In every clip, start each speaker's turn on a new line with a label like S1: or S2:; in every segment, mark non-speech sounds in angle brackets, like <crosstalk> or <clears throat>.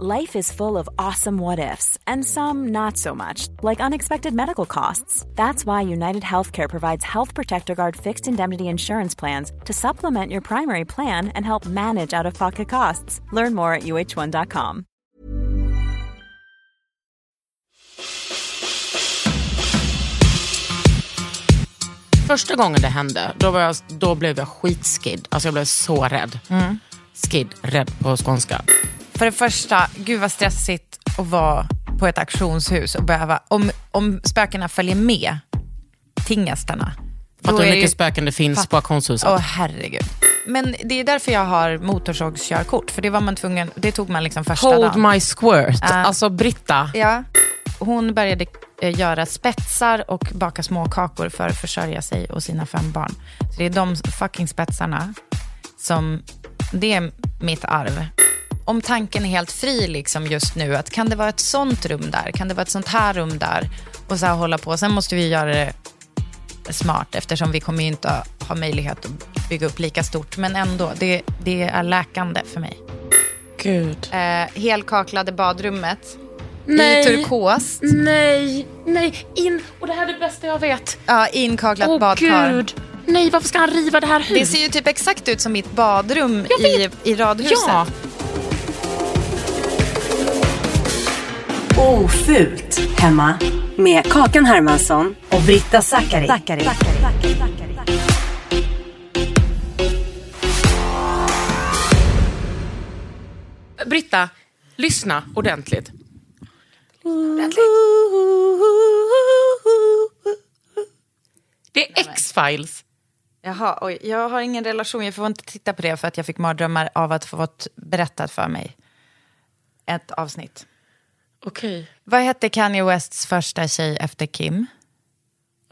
S1: Life is full of awesome what ifs, and some not so much, like unexpected medical costs. That's why United Healthcare provides Health Protector Guard fixed indemnity insurance plans to supplement your primary plan and help manage out of pocket costs. Learn more at uh1.com.
S2: Första gången det hände, då, var jag, då blev jag skitskidd. Alltså jag blev så rädd. Mm. Skid, rädd på skånska.
S3: För det första, gud vad stressigt att vara på ett auktionshus och behöva, om, om spökena följer med tingestarna.
S2: Fattar du hur mycket spöken det finns
S3: Fatt-
S2: på auktionshuset?
S3: Åh herregud. Men det är därför jag har motorsågskörkort, för det var man tvungen, det tog man liksom första
S2: Hold
S3: dagen.
S2: my squirt.
S3: Ja.
S2: Alltså Britta.
S3: Ja. Hon började eh, göra spetsar och baka småkakor för att försörja sig och sina fem barn. Så det är de fucking spetsarna som, det är mitt arv. Om tanken är helt fri liksom just nu, att kan det vara ett sånt rum där? Kan det vara ett sånt här rum där? Och så här hålla på. Sen måste vi göra det smart eftersom vi kommer ju inte ha möjlighet att bygga upp lika stort. Men ändå, det, det är läkande för mig.
S2: Gud.
S3: Eh, helkaklade badrummet
S2: Nej.
S3: i turkos.
S2: Nej, nej, in. Och det här är det bästa jag vet.
S3: Ja, inkaklat
S2: Åh
S3: badkar.
S2: gud. Nej, varför ska han riva det här
S3: Det
S2: huset?
S3: ser ju typ exakt ut som mitt badrum i, i radhuset.
S2: Ja.
S4: Ofult hemma med Kakan Hermansson och Britta Zackari.
S2: Britta, lyssna ordentligt. Det är X-Files.
S3: Jaha, oj, jag har ingen relation. Jag får inte titta på det för att jag fick mardrömmar av att få fått berättat för mig. Ett avsnitt.
S2: Okej.
S3: Vad hette Kanye Wests första tjej efter Kim?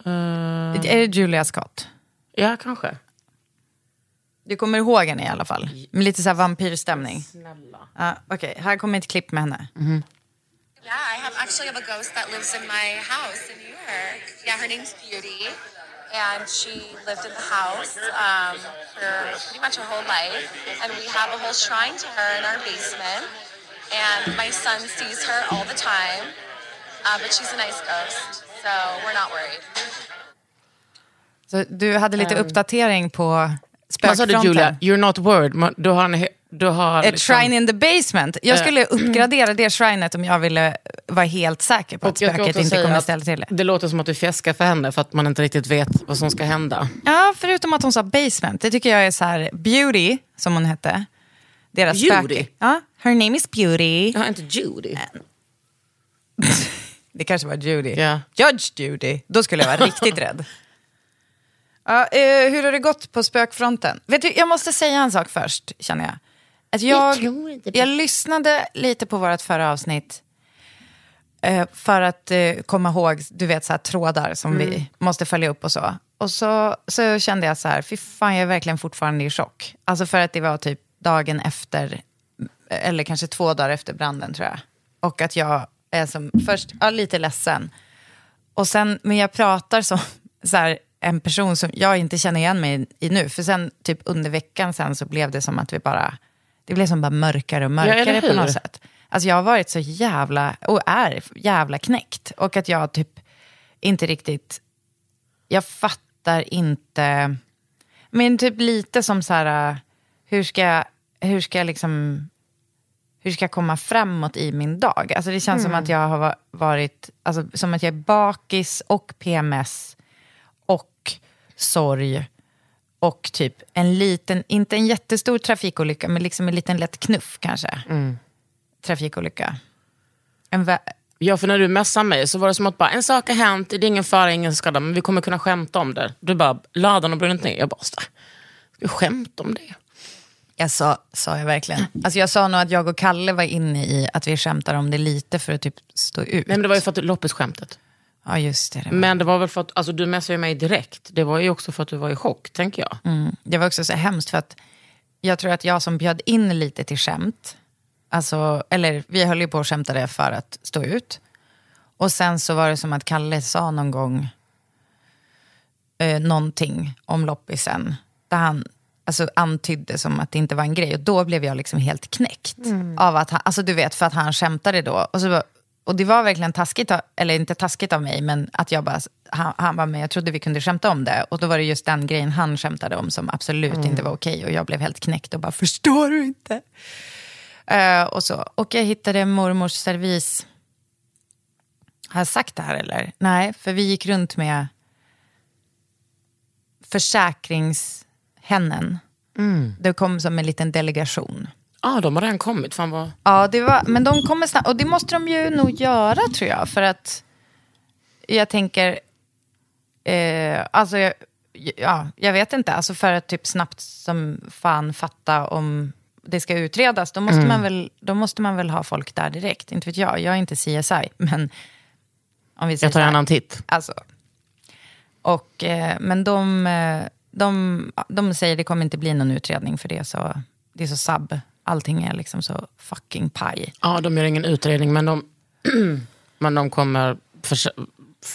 S3: Är det Julia Scott?
S2: Ja, kanske.
S3: Du kommer ihåg henne i alla fall. Med lite så här vampyrstämning.
S2: Snälla.
S3: Ja, Okej, här kommer ett klipp med henne.
S5: Yeah, I have actually have a ghost that lives in my house in New York. Yeah, her name's Beauty, and she lived in the house um, for pretty much her whole life. And we have a whole shrine to her in our basement. And my son sees her all the time, uh, but she's a nice ghost, so we're not worried.
S3: Så du hade lite uppdatering på
S2: Vad sa du
S3: spökfronten.
S2: Julia? You're not worried. Du har en... Du har
S3: Ett
S2: liksom-
S3: shrine in the basement. Jag skulle uppgradera det shrinet om jag ville vara helt säker på att spöket inte kommer ställa till det.
S2: Det låter som att du fjäskar för henne för att man inte riktigt vet vad som ska hända.
S3: Ja, förutom att hon sa basement. Det tycker jag är så här, Beauty, som hon hette. Deras
S2: Beauty?
S3: spöke. Ja, her name is Beauty.
S2: Jag har inte Judy. <laughs>
S3: Det kanske var Judy.
S2: Ja.
S3: Judge Judy. Då skulle jag vara riktigt rädd. <laughs> Ja, eh, hur har det gått på spökfronten? Vet du, jag måste säga en sak först, känner jag. Att jag, jag lyssnade lite på vårt förra avsnitt eh, för att eh, komma ihåg, du vet, så här, trådar som vi måste följa upp och så. Och så, så kände jag så här, fy fan, jag är verkligen fortfarande i chock. Alltså för att det var typ dagen efter, eller kanske två dagar efter branden tror jag. Och att jag är som, först ja, lite ledsen. Och sen, men jag pratar som <laughs> så här, en person som jag inte känner igen mig i nu. För sen, typ under veckan sen så blev det som att vi bara, det blev som bara mörkare och mörkare på
S2: hur?
S3: något sätt. Alltså jag har varit så jävla, och är jävla knäckt. Och att jag typ inte riktigt, jag fattar inte, men typ lite som så här, hur ska jag, hur ska jag liksom, hur ska jag komma framåt i min dag? Alltså det känns som att jag har va- varit, alltså, som att jag är bakis och PMS och sorg och typ en liten, inte en jättestor trafikolycka, men liksom en liten lätt knuff kanske. Trafikolycka. En vä-
S2: Ja, för när du messade mig så var det som att bara, en sak har hänt, det är ingen fara, ingen skada, men vi kommer kunna skämta om det. Du bara, ladan har brunnit ner. Jag bara, ska vi skämta om det?
S3: Jag sa, sa jag verkligen. Alltså jag sa nog att jag och Kalle var inne i att vi skämtar om det lite för att typ stå ut.
S2: Nej, men det var ju för att loppisskämtet.
S3: Ja, just det. Det var,
S2: Men det var väl för att, alltså du messade ju mig direkt. Det var ju också för att du var i chock, tänker jag.
S3: mm, det var också så hemskt för att jag tror att jag som bjöd in lite till skämt, alltså, eller vi höll ju på och skämtade för att stå ut. Och sen så var det som att Kalle sa någon gång eh, någonting om loppisen. Där han alltså, antydde som att det inte var en grej. Och då blev jag liksom helt knäckt. Av att han, alltså du vet, för att han skämtade då. Och, så, bara- och det var verkligen taskigt, av, eller inte taskigt av mig, men att jag bara, han, han bara, med, jag trodde vi kunde skämta om det. Och då var det just den grejen han skämtade om som absolut inte var okej. Och jag blev helt knäckt och bara, förstår du inte? Uh, och, så. och jag hittade mormors servis. Har jag sagt det här eller? Nej, för vi gick runt med försäkrings försäkringshennen. Det kom som en liten delegation.
S2: Ja, ah, de har redan kommit. Fan vad...
S3: Ja, det var, men de kommer snabbt. Och det måste de ju nog göra tror jag. För att jag tänker, eh, alltså jag, ja, jag vet inte. Alltså för att typ snabbt som fan fatta om det ska utredas. Då måste, man, väl, då måste man väl ha folk där direkt. Inte vet jag, jag är inte CSI. <laughs> Men om vi säger
S2: Jag tar gärna en titt.
S3: Alltså. Och, eh, men de, eh, de, de säger det kommer inte bli någon utredning för det är så, det är så sub. Allting är liksom så fucking paj.
S2: Ja, de gör ingen utredning, men de, <clears throat> men de kommer... försä-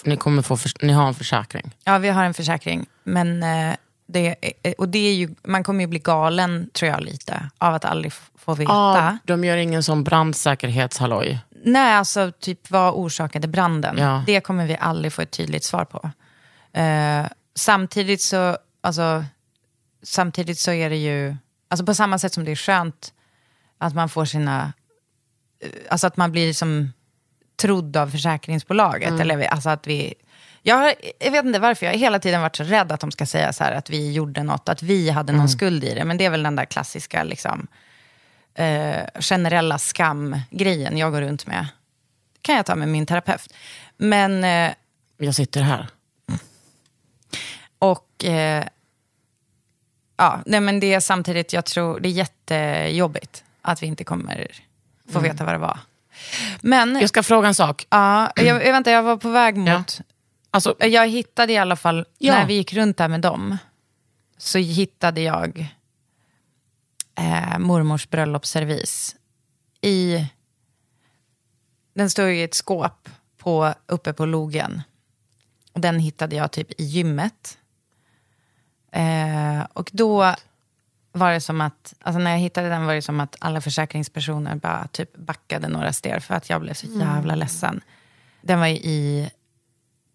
S2: Ni, kommer få, förs- ni har en försäkring.
S3: Ja, vi har en försäkring. Men eh, det, eh, och det är ju, man kommer ju bli galen, tror jag, lite. Av att aldrig få veta.
S2: Ja, de gör ingen sån brandsäkerhetshalloj.
S3: Nej, alltså typ vad orsakade branden?
S2: Ja.
S3: Det kommer vi aldrig få ett tydligt svar på. Eh, samtidigt så, alltså, samtidigt så är det ju, alltså på samma sätt som det är skönt att man får sina, eh, alltså att man blir som trodd av försäkringsbolaget. Eller alltså att vi, jag, har, jag vet inte varför, jag har hela tiden varit så rädd att de ska säga så här att vi gjorde något, att vi hade någon skuld i det. Men det är väl den där klassiska liksom, eh, generella skamgrejen jag går runt med. kan jag ta med min terapeut. Men, eh,
S2: Jag sitter här.
S3: Och eh, ja, nej men det är samtidigt, jag tror det är jättejobbigt att vi inte kommer få veta vad det var. Men,
S2: Jag ska fråga en sak.
S3: ja, jag, vänta, jag var på väg mot,
S2: Alltså,
S3: jag hittade i alla fall,
S2: Ja.
S3: när vi gick runt där med dem, så hittade jag eh, mormors bröllopsservis i, den ju i ett skåp på, uppe på logen. Och den hittade jag typ i gymmet. Eh, och då var det som att, alltså när jag hittade den var det som att alla försäkringspersoner bara typ backade några steg för att jag blev så jävla ledsen. Den var i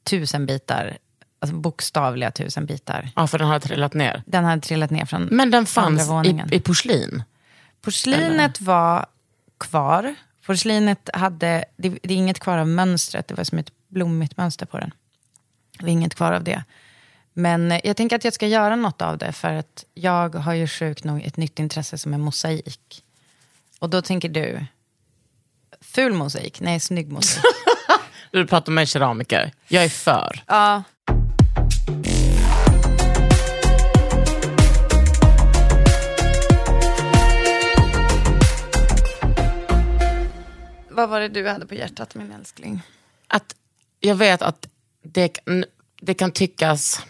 S3: tusen bitar, alltså bokstavliga tusen bitar.
S2: ja, för den har trillat ner.
S3: Den hade trillat ner från
S2: Men den fanns i, i porslin.
S3: Porslinet var kvar. Porslinet hade, det, det är inget kvar av mönstret, det var som ett blommigt mönster på den. Det var inget kvar av det. Men eh, jag tänker att jag ska göra något av det, för att jag har ju sjukt nog ett nytt intresse som är mosaik. Och då tänker du, ful mosaik? Nej, snygg mosaik. <laughs>
S2: Du pratar med keramiker. Jag är för.
S3: ja. Vad var det du hade på hjärtat, min älskling?
S2: Att jag vet att det, det kan tyckas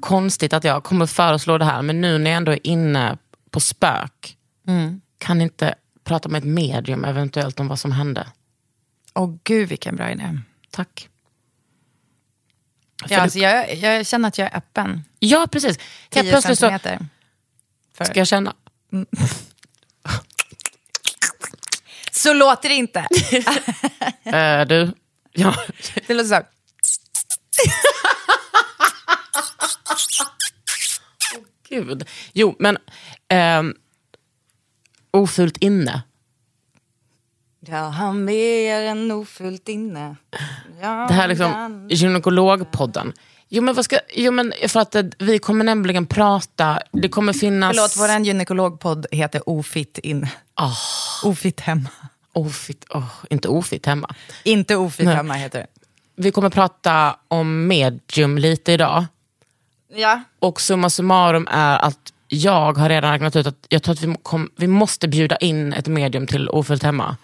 S2: konstigt att jag kommer föreslå det här, men nu när jag ändå är inne på spök, kan inte prata med ett medium eventuellt om vad som hände?
S3: Åh gud vilken bra idé.
S2: Tack. För
S3: Ja,
S2: du-
S3: alltså jag, jag känner att jag är öppen.
S2: Ja, precis.
S3: 10
S2: plötsligt så
S3: centimeter. För.
S2: ska jag känna...
S3: Så låter det inte.
S2: Eh, <laughs> du, ja,
S3: Det låter så här. <laughs>
S2: gud. Jo, men... ehm, Ofult inne.
S3: Jag har mer än ofullt inne.
S2: Det här är liksom gynekologpodden. Jo men, vad ska, jo men för att eh, vi kommer nämligen prata, det kommer finnas...
S3: Förlåt, vår gynekologpodd heter Ofitt in.
S2: Ah.
S3: Ofitt hemma.
S2: Ofit, oh, inte ofit hemma.
S3: Inte Ofitt
S2: Nej.
S3: hemma heter det.
S2: Vi kommer prata om medium lite idag.
S3: Ja.
S2: Och summa summarum är att jag har redan räknat ut att jag tror att vi, kom, vi måste bjuda in ett medium till Ofullt hemma.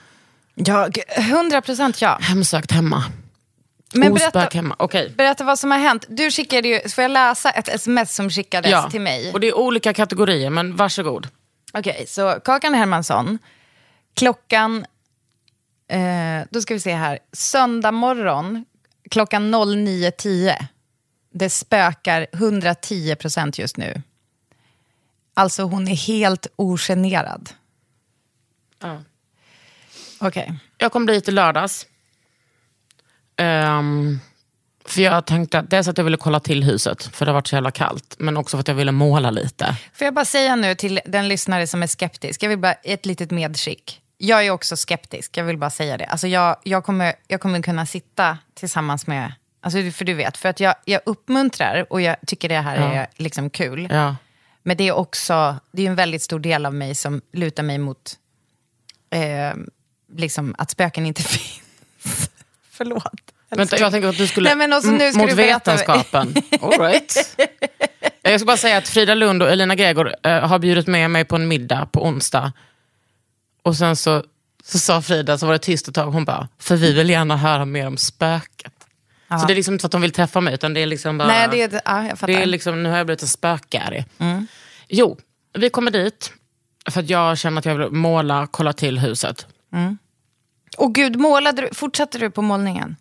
S3: Ja, g- 100 procent ja.
S2: Hemsökt hemma.
S3: Men berätta,
S2: hemma. Okej.
S3: berätta vad som har hänt. Du skickade ju, får jag läsa ett sms som skickades
S2: Ja,
S3: till mig?
S2: och det är olika kategorier, men varsågod.
S3: Okej, så Kakan Hermansson, klockan, eh, då ska vi se här, söndag morgon klockan 09.10. Det spökar 110 procent just nu. Alltså hon är helt ogenerad.
S2: Ja.
S3: Okej.
S2: Jag kom dit i lördags. Ehm, för jag tänkte att dels att jag ville kolla till huset, för det har varit så jävla kallt. Men också för att jag ville måla lite.
S3: Får jag bara säga nu till den lyssnare som är skeptisk, jag vill bara ett litet medskick. Jag är också skeptisk, jag vill bara säga det. Alltså jag, jag, kommer, jag kommer kunna sitta tillsammans med, alltså för du vet, för att jag, jag uppmuntrar och jag tycker det här
S2: Ja.
S3: är liksom kul.
S2: Ja.
S3: Men det är också, det är en väldigt stor del av mig som lutar mig mot eh, liksom att spöken inte <laughs> finns. Förlåt.
S2: Vänta, jag tänker att du skulle...
S3: Nej, men också nu
S2: mot
S3: du
S2: vetenskapen. <laughs> All right. Jag ska bara säga att Frida Lund och Elina Gregor eh, har bjudit med mig på en middag på onsdag. Och sen så, så sa Frida, så var det tyst ett tag, hon bara, för vi vill gärna höra mer om spöket. Så det är liksom inte för att de vill träffa mig, utan det är liksom bara...
S3: Nej, det är, ja, jag fattar.
S2: Det är liksom, nu har jag blivit en spökare. Jo, vi kommer dit för att jag känner att jag vill måla, kolla till huset.
S3: Och gud, målade du, fortsatte du på målningen?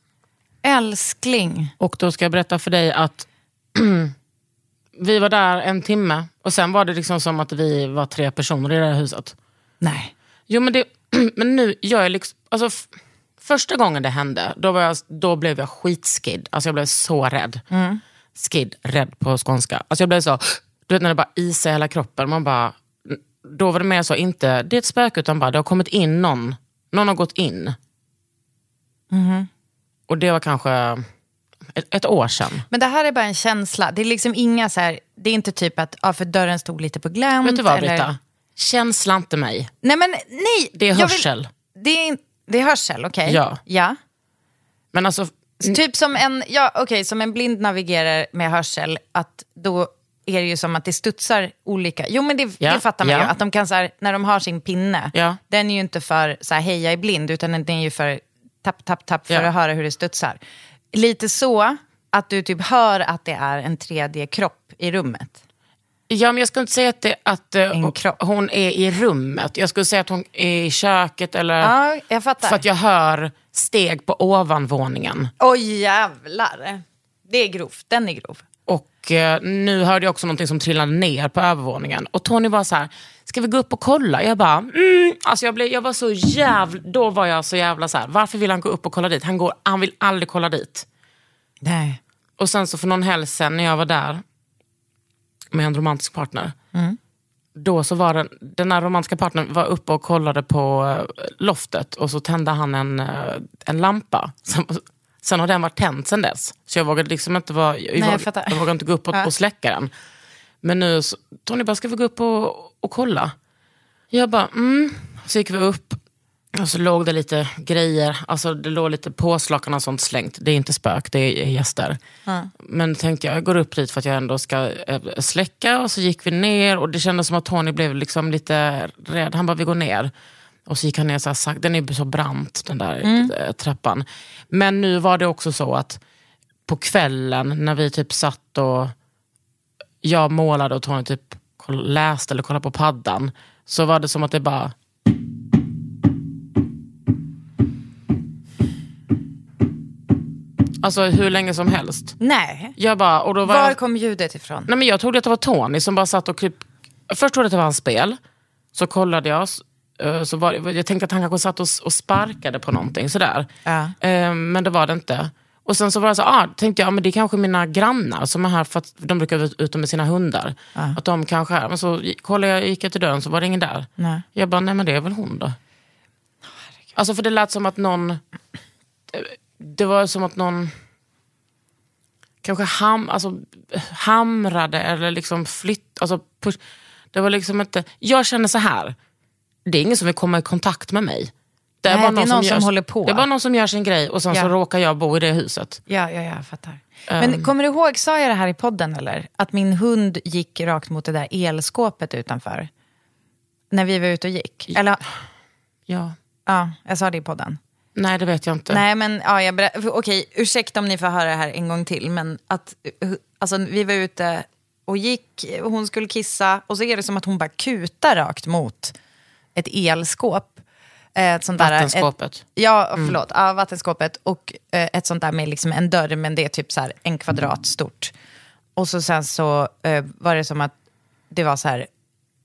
S3: Älskling.
S2: Och då ska jag berätta för dig att <clears throat> vi var där en timme och sen var det liksom som att vi var tre personer i det här huset.
S3: Nej.
S2: Jo men, det, <clears throat> men nu, jag är liksom, alltså, första gången det hände, då, var jag, då blev jag skitskidd. Alltså jag blev så rädd. Skid, rädd på skånska. Alltså jag blev så, du vet när det bara isar hela kroppen. Man bara, då var det mer så, inte det är ett spöke utan bara det har kommit in någon. Någon har gått in. Och det var kanske ett, ett år sedan.
S3: Men det här är bara en känsla. Det är liksom inga så här, det är inte typ att ja, för dörren stod lite på glänt.
S2: Vet du vad
S3: eller...
S2: Britta? Känsla inte mig.
S3: Nej men nej.
S2: Det är
S3: jag vill-
S2: hörsel.
S3: Det, är, in- det är hörsel, okej.
S2: Ja.
S3: ja.
S2: Men alltså,
S3: Så Typ som en, ja, okej, som en blind navigerar med hörsel, att då är det ju som att det studsar olika. Jo men det,
S2: Ja,
S3: det fattar man
S2: ja.
S3: ju. Att de kan så här, när de har sin pinne,
S2: Ja.
S3: den är ju inte för så här, hej jag är blind, utan den är ju för tapp, tapp, tapp för att höra hur det studsar. Lite så att du typ hör att det är en tredje kropp i rummet.
S2: Ja, men jag skulle inte säga att, det, att eh, hon är i rummet. Jag skulle säga att hon är i köket eller...
S3: Ja, jag fattar.
S2: För att jag hör steg på ovanvåningen.
S3: Oj jävlar. Det är grovt, den är grov.
S2: Och eh, nu hörde jag också någonting som trillade ner på övervåningen. Och Tony var så här, ska vi gå upp och kolla? Jag bara, mm. alltså jag, blev, jag var så jävla, då var jag så jävla så här, varför vill han gå upp och kolla dit? Han, går, han vill aldrig kolla dit.
S3: Nej.
S2: Och sen så för någon helg sen när jag var där med en romantisk partner. Då så var den, den här romantiska partnern var uppe och kollade på eh, loftet och så tände han en, eh, en lampa. <laughs> Sen, sen har den varit tänd sen dess. Så jag vågade liksom inte, vara, jag,
S3: jag
S2: vågade,
S3: fattar.
S2: jag vågade inte gå upp och,
S3: Ja.
S2: och släcka den. Men nu, så, Tony bara, ska vi gå upp och, och kolla? Jag bara, mm. Så gick vi upp och så låg det lite grejer, alltså det låg lite påslakan och sånt slängt. Det är inte spök, det är gäster. Men tänkte jag, jag går upp dit för att jag ändå ska eh, släcka och så gick vi ner och det kändes som att Tony blev liksom lite rädd. Han bara, vi går ner. Och så gick han ner så här, den är så brant den där eh, trappan. Men nu var det också så att på kvällen när vi typ satt och jag målade och Tony typ läste eller kollade på paddan. Så var det som att det bara Alltså hur länge som helst.
S3: Nej.
S2: Jag bara, och då var
S3: Var
S2: jag,
S3: kom ljudet ifrån?
S2: nej men jag trodde att det var Tony som bara satt och kryp... Först trodde jag att det var hans spel. Så kollade jag, s- eh, så var, jag tänkte att han kanske satt och, s- och sparkade på någonting sådär.
S3: Ja.
S2: Eh, Men det var det inte. Och sen så var det så, ah, tänkte jag, men det är kanske mina grannar som är här för att de brukar vara ute med sina hundar. Att de kanske är, men så kollade jag, gick jag till dörren så var det ingen där.
S3: Nej.
S2: Jag bara, nej men det är väl hon då. Alltså för det lät som att någon, det var som att någon kanske ham, alltså, hamrade eller liksom flytt, alltså push. Det var liksom inte, jag känner så här. det är ingen som vill komma i kontakt med mig. Det är,
S3: Nej,
S2: bara
S3: det är någon som
S2: gör,
S3: håller på.
S2: Det är bara någon som gör sin grej och sen
S3: Ja.
S2: så råkar jag bo i det huset.
S3: Ja, ja, jag fattar.
S2: Ehm.
S3: Men kommer du ihåg, sa jag det här i podden eller? Att min hund gick rakt mot det där elskåpet utanför. När vi var ute och gick. Eller,
S2: Ja.
S3: ja, jag sa det i podden.
S2: Nej det vet jag inte.
S3: Nej, men ja, jag för- okej, ursäkta om ni får höra det här en gång till. Men att, uh, alltså, vi var ute och gick, och hon skulle kissa och så är det som att hon bara kutar rakt mot ett elskåp. Eh, Ett sånt där,
S2: Vattenskåpet.
S3: Ett, ja, förlåt. Ja, vattenskåpet. Och eh, ett sånt där med liksom en dörr, men det är typ så här en kvadrat stort. Och så sen så eh, var det som att det var så här,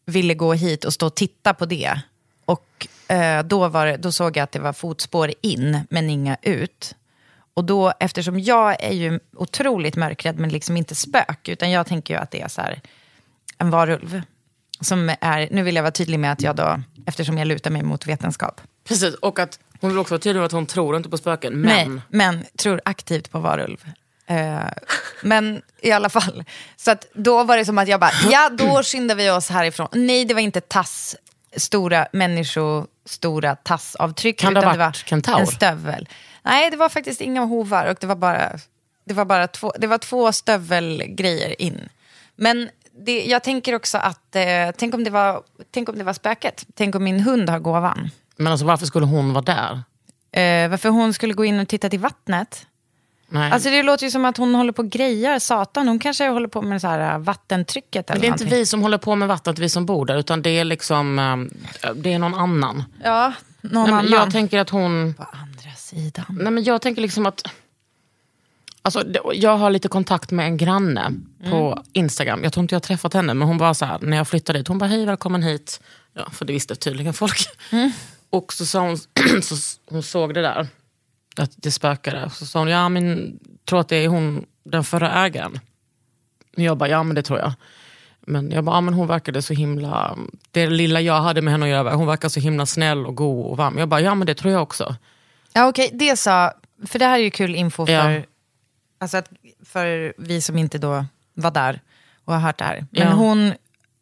S3: ville gå hit och stå och titta på det. Och eh, då, var då såg jag att det var fotspår in, men inga ut. Och då, eftersom jag är ju otroligt mörkrädd, men liksom inte spök, utan jag tänker ju att det är så här, en varulv. Som är, nu vill jag vara tydlig med att jag då, eftersom jag lutar mig mot vetenskap,
S2: Precis, och att hon vill också vara tydlig med att hon tror inte på spöken. Men
S3: Nej, men tror aktivt på varulv. Eh, men i alla fall. Så att då var det som att jag bara, ja då skyndar vi oss härifrån. Nej, det var inte tass, stora människostora tassavtryck.
S2: Kan det ha varit
S3: var
S2: kentaur?
S3: en stövel. Nej, det var faktiskt inga hovar och det var bara, det var bara två, det var två stövelgrejer in. Men det, jag tänker också att, eh, tänk, om det var, tänk om det var spöket. Tänk om min hund har gåvan.
S2: Men alltså, varför skulle hon vara där?
S3: Eh, varför hon skulle gå in och titta till vattnet.
S2: Nej.
S3: Alltså det låter ju som att hon håller på och grejar, satan. Hon kanske håller på med så här äh, vattentrycket eller
S2: Men det är inte
S3: någonting.
S2: vi som håller på med vattnet, vi som bor där, utan det är liksom ehm, det är någon annan.
S3: Ja, någon
S2: Nej,
S3: annan.
S2: jag tänker att hon...
S3: På andra sidan.
S2: Nej, men jag tänker liksom att... Alltså, jag har lite kontakt med en granne på Instagram. Jag tror inte jag har träffat henne, men hon var så här, när jag flyttade dit, hon bara hej välkommen hit. Ja, för det visste tydligen folk. Och så sa hon, <clears throat> så hon såg det där, att det spökade. Så sa hon, ja men tror att det är hon, den förra ägaren. Jag bara, ja men det tror jag. Men jag bara, ja, men hon verkade så himla, det lilla jag hade med henne att göra, hon verkar så himla snäll och god och varm. Jag bara, ja men det tror jag också.
S3: Ja okej, det sa, för det här är ju kul info för,
S2: Ja.
S3: alltså att, för vi som inte då var där och har hört det här. Men
S2: Ja.
S3: hon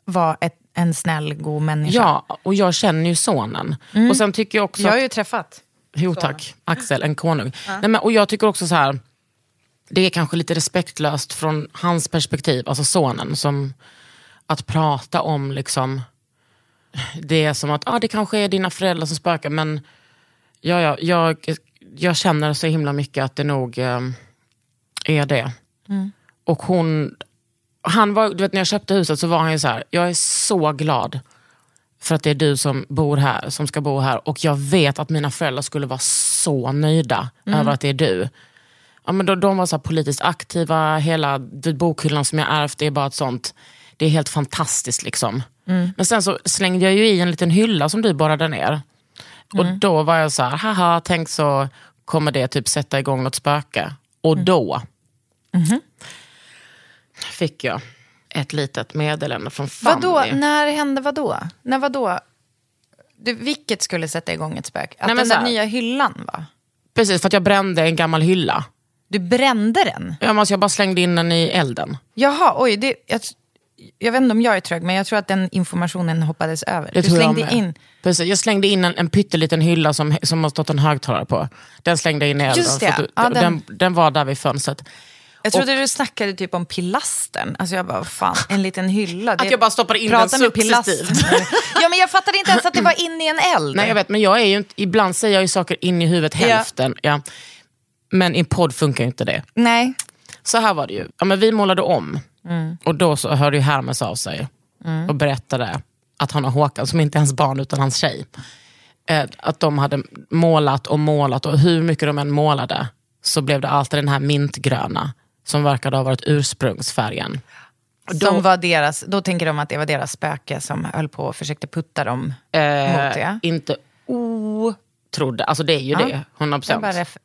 S3: var ett, en snäll, god människa.
S2: Ja, och jag känner ju sonen. Och sen tycker jag också
S3: Jag har ju träffat.
S2: Jo tack, Axel, en konung. Nej, men, och jag tycker också så här, det är kanske lite respektlöst från hans perspektiv, alltså sonen, som att prata om liksom, det är som att ah, det kanske är dina föräldrar som spökar, men ja, ja, jag, jag känner så himla mycket att det nog eh, är det. Och hon, han var, du vet när jag köpte huset så var han ju så här, jag är så glad för att det är du som bor här, som ska bo här. Och jag vet att mina föräldrar skulle vara så nöjda över att det är du. Ja, men då, de var så politiskt aktiva, hela bokhyllan som jag ärvt är bara ett sånt, det är helt fantastiskt liksom. Men sen så slängde jag ju i en liten hylla som du borrade ner. Och då var jag så här, haha, tänk så kommer det typ sätta igång något spöke. Och då fick jag ett litet meddelande från Fanny.
S3: Vadå, när hände vadå? När vadå? Du, vilket skulle sätta igång ett spök? Att
S2: Nej,
S3: den där nya hyllan va?
S2: Precis, för att jag brände en gammal hylla.
S3: Du brände den?
S2: Ja, men alltså jag bara slängde in den i elden.
S3: Jaha, oj. Det, jag, jag vet inte om jag är trög, men jag tror att den informationen hoppades över.
S2: Det
S3: du
S2: jag
S3: slängde
S2: med.
S3: in...
S2: Precis, jag slängde in en, en pytteliten hylla som, som har stått en högtalare på. Den slängde jag in i elden.
S3: Just det,
S2: du-
S3: ja,
S2: den...
S3: den-
S2: Den, var där vid fönstret.
S3: Jag trodde du snackade typ om pilastern. Alltså jag bara, fan, en liten hylla.
S2: Att jag bara stoppade in den successivt.
S3: ja, men jag fattade inte ens att det var inne i en eld.
S2: Nej jag vet, men jag är ju inte, ibland säger jag ju saker in i huvudet
S3: Ja.
S2: hälften. Ja. Men i en podd funkar ju inte det.
S3: Nej.
S2: Så här var det ju. Ja, men vi målade om.
S3: Mm.
S2: Och då så hörde ju Hermes av sig och berättade att han och Håkan, som inte är hans barn utan hans tjej, eh, att de hade målat och målat och hur mycket de än målade så blev det alltid den här mintgröna som verkade ha varit ursprungsfärgen.
S3: Som var deras, då tänker de att det var deras spöke som höll på och försökte putta dem mot det.
S2: Eh, inte otrodde, alltså det är ju det, 100%.
S3: Jag bara ref-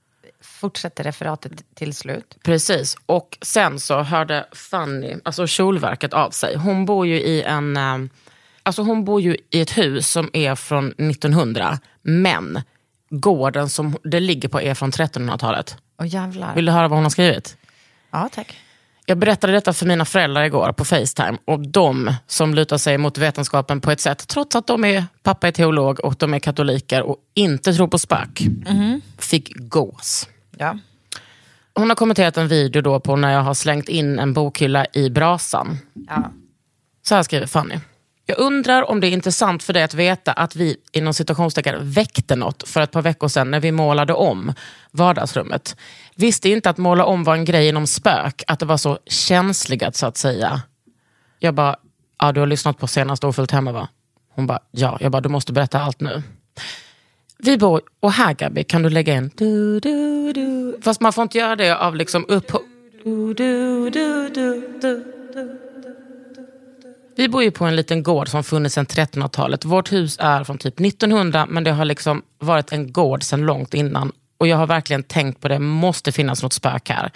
S3: fortsätter referatet till slut.
S2: Precis. Och sen så hörde Fanny, alltså Kjolverket av sig. Hon bor ju i en... eh, Alltså hon bor ju i ett hus som är från 1900. Men gården som det ligger på är från 1300-talet.
S3: Och jävlar.
S2: Vill du höra vad hon har skrivit?
S3: Ja, tack.
S2: Jag berättade detta för mina föräldrar igår på Facetime och de som lutar sig mot vetenskapen på ett sätt, trots att de är, pappa är teolog och de är katoliker och inte tror på spök, fick gås.
S3: Ja.
S2: Hon har kommenterat en video då på när jag har slängt in en bokhylla i brasan.
S3: Ja.
S2: Så här skriver Fanny. Jag undrar om det är intressant för dig att veta att vi inom citationstecken väckte något för ett par veckor sedan när vi målade om vardagsrummet. Visste inte att måla om var en grej inom spök, att det var så känsligat så att säga. Jag bara, ja du har lyssnat på senaste Ofullt hemma va? Hon bara, ja. Jag bara, du måste berätta allt nu. Vi bor, och här Gabi kan du lägga in du, du, du. Fast man får inte göra det av liksom upp... Du, du, du, du, du, du. Vi bor ju på en liten gård som funnits sedan 1300-talet. Vårt hus är från typ 1900 men det har liksom varit en gård sedan långt innan. Och jag har verkligen tänkt på det, måste finnas något spök här.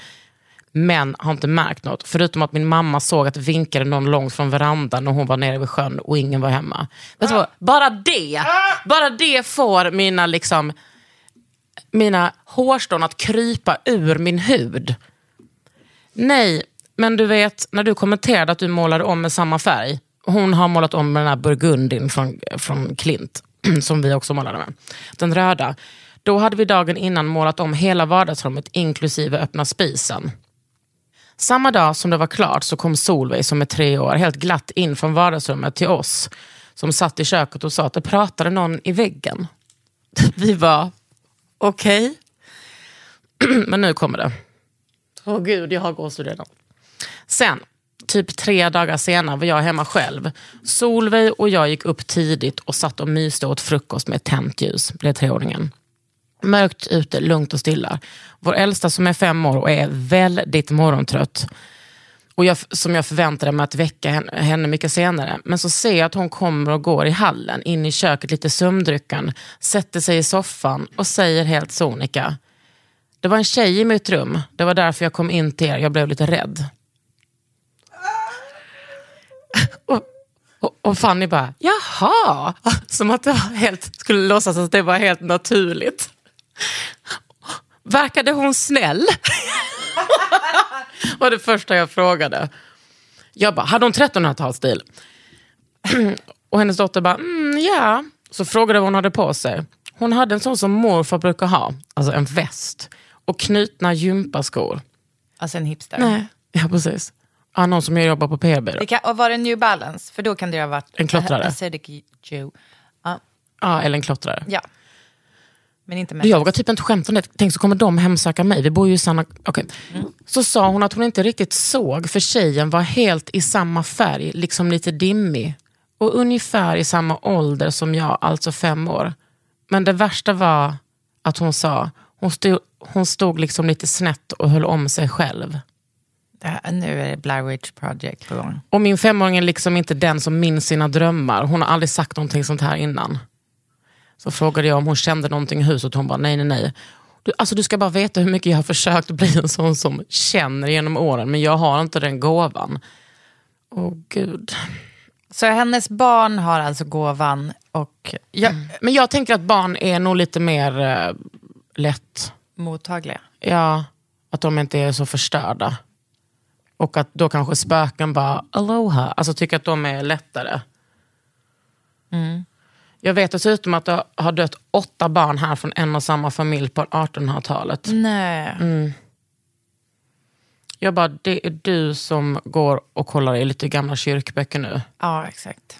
S2: Men har inte märkt något. Förutom att min mamma såg att det vinkade någon långt från verandan när hon var nere vid sjön och ingen var hemma. Vet du vad? Bara det, bara det får mina, liksom, mina hårstrån att krypa ur min hud. Nej, men du vet när du kommenterade att du målade om med samma färg. Hon har målat om med den här burgundin från, från Klint, <clears throat> som vi också målade med. Den röda. Då hade vi dagen innan målat om hela vardagsrummet inklusive öppna spisen. Samma dag som det var klart så kom Solveig som är tre år helt glatt in från vardagsrummet till oss som satt i köket och sa att det pratade någon i väggen. <laughs> Vi var okej. <clears throat> Men nu kommer det. Åh gud, jag har gåshud redan. Sen, typ tre dagar senare var jag hemma själv. Solveig och jag gick upp tidigt och satt och myste åt frukost med tänt ljus, blev treåringen. Mörkt ute, lugnt och stilla. Vår äldsta som är fem år och är väldigt morgontrött. Och jag, som jag förväntade mig att väcka henne, henne mycket senare. Men så ser jag att hon kommer och går i hallen, in i köket lite sömndrycken, sätter sig i soffan och säger helt sonika. Det var en tjej i mitt rum, det var därför jag kom in till er, jag blev lite rädd. <laughs> Och, och, och Fanny bara, jaha, <laughs> som att det var helt, skulle låtsas att det var helt naturligt. Verkade hon snäll? <laughs> var det första jag frågade. Jag bara, hade hon 1300-talsstil? <clears throat> och hennes dotter bara, mm, ja. Så frågade vad hon hade på sig. Hon hade en sån som morfar brukar ha, alltså en väst. Och knutna gympaskor.
S3: Alltså en hipster.
S2: Nej, ja precis. Ja, någon som jobbar på PR-byrå.
S3: Det kan, och var det New Balance? För då kan det ha varit
S2: En klottrare.
S3: A Hasidic Jew. Ja,
S2: Ja, eller en klottrare.
S3: ja. Men inte med.
S2: Jag vågar typ inte skämta om det. Tänk så kommer de hemsöka mig. Vi bor ju i samma... Okay. Så sa hon att hon inte riktigt såg, för tjejen var helt i samma färg, liksom lite dimmig. Och ungefär i samma ålder som jag, alltså fem år. Men det värsta var att hon sa, hon stod, hon stod liksom lite snett och höll om sig själv.
S3: Det här, nu är det Blair Witch Project på gång.
S2: Och min femåring är liksom inte den som minns sina drömmar. Hon har aldrig sagt någonting sånt här innan. Så frågade jag om hon kände någonting i huset och hon bara nej, nej, nej. Du, alltså, du ska bara veta hur mycket jag har försökt bli en sån som känner genom åren, men jag har inte den gåvan. Åh gud.
S3: Så hennes barn har alltså gåvan och ja,
S2: Men jag tänker att barn är nog lite mer eh, lätt.
S3: mottagliga.
S2: Ja, att de inte är så förstörda. Och att då kanske spöken bara, aloha, alltså tycker att de är lättare. Jag vet dessutom att det har dött åtta barn här från en och samma familj på 1800-talet.
S3: Nej.
S2: Jag bara, det är du som går och kollar i lite gamla kyrkböcker nu.
S3: Ja, exakt.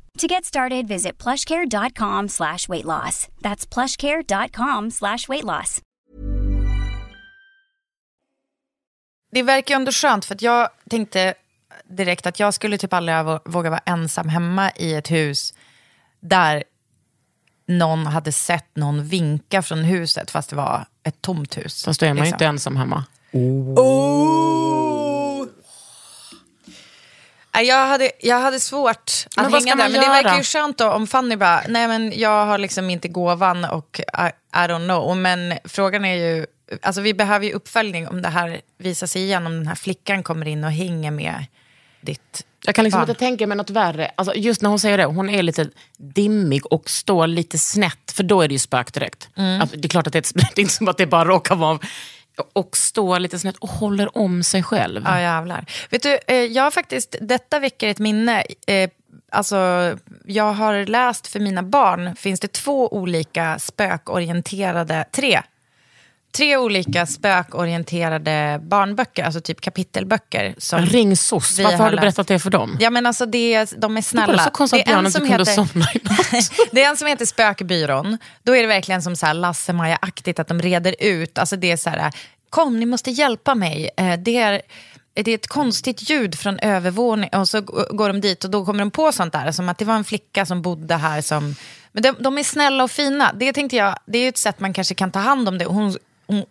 S6: To get started, visit plushcare.com slash weight loss. That's plushcare.com slash weight loss.
S3: Det verkar ju ändå skönt för att jag tänkte direkt att jag skulle typ aldrig vå- våga vara ensam hemma i ett hus där någon hade sett någon vinka från huset fast det var ett tomt hus.
S2: Fast då är man ju
S3: liksom.
S2: inte ensam hemma.
S3: Oh! Jag hade, jag hade svårt att
S2: Men ska
S3: hänga där. Men det verkar ju skönt då om Fanny bara, nej men jag har liksom inte gåvan och I, I don't know. Men frågan är ju, alltså vi behöver ju uppföljning om det här visar sig igen, om den här flickan kommer in och hänger med ditt
S2: Jag kan liksom
S3: barn.
S2: inte tänka mig något värre. Alltså, just när hon säger det, hon är lite dimmig och står lite snett, för då är det ju spök direkt.
S3: Mm.
S2: Alltså, det är klart att det är, <laughs> det är inte som att det bara råkar vara... Och står lite snett och håller om sig själv.
S3: Ja, jävlar. Vet du, eh, jag har faktiskt, detta väcker ett minne. Eh, alltså, jag har läst för mina barn, finns det två olika spökorienterade, tre. Tre olika spökorienterade barnböcker, alltså typ kapitelböcker. Som
S2: Ring SOS,
S3: vi
S2: varför har du
S3: läst.
S2: berättat det för dem?
S3: Ja men alltså det, de är snälla.
S2: så konstigt att
S3: det är
S2: Björn inte kunde somna i <laughs>
S3: det är en som heter Spökbyrån. Då är det verkligen som så Lasse-Maja-aktigt att de reder ut. Alltså det är så här, kom ni måste hjälpa mig. Eh, Det är, det är ett konstigt ljud från övervåningen och så går de dit och då kommer de på sånt där. Som att det var en flicka som bodde här som... Men de, de är snälla och fina. Det tänkte jag, det är ett sätt man kanske kan ta hand om det. Hon,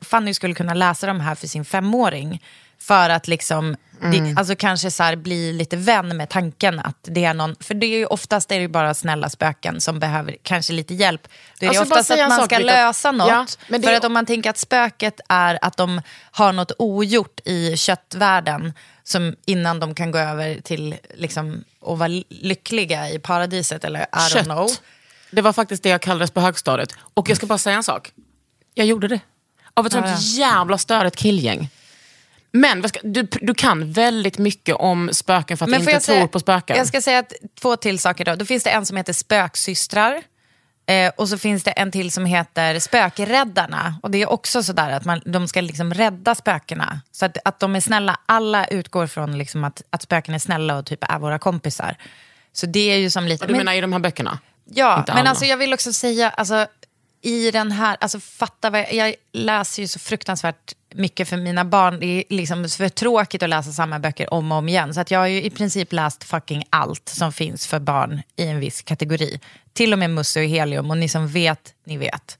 S3: Fanny skulle kunna läsa de här för sin femåring. För att liksom, det, alltså kanske så bli lite vän med tanken att det är någon, för det är ju oftast är det ju bara snälla spöken som behöver kanske lite hjälp. Det är
S2: Alltså,
S3: oftast
S2: säga
S3: att man ska
S2: Britta.
S3: lösa något.
S2: Ja, det
S3: för att om man tänker att spöket är att de har något ogjort i köttvärlden som innan de kan gå över till liksom, att vara lyckliga i paradiset eller I don't know.
S2: Kött. Det var faktiskt det jag kallades på högstadiet. Och jag ska bara säga en sak. Jag gjorde det. Av ett
S3: Ja,
S2: sånt
S3: ja.
S2: jävla störigt killgäng. Men du, du kan väldigt mycket om spöken för att du
S3: får
S2: inte tror
S3: säga-
S2: på spöken.
S3: Jag ska säga att, två till saker då. Då finns det en som heter Spöksystrar. Eh, och så finns det en till som heter Spökräddarna. Och det är också sådär att man, de ska liksom rädda spökena. Så att, att de är snälla. Alla utgår från liksom att, att spöken är snälla och typ är våra kompisar. Så det är ju som lite...
S2: Och du
S3: men-
S2: menar i de här böckerna?
S3: Ja,
S2: Inte
S3: men
S2: alla.
S3: alltså jag vill också säga, alltså, i den här, alltså fatta vad jag, jag läser ju så fruktansvärt mycket för mina barn. Det är liksom för tråkigt att läsa samma böcker om och om igen. Så att jag har ju i princip läst fucking allt som finns för barn i en viss kategori. Till och med Musse och Helium, och ni som vet, ni vet.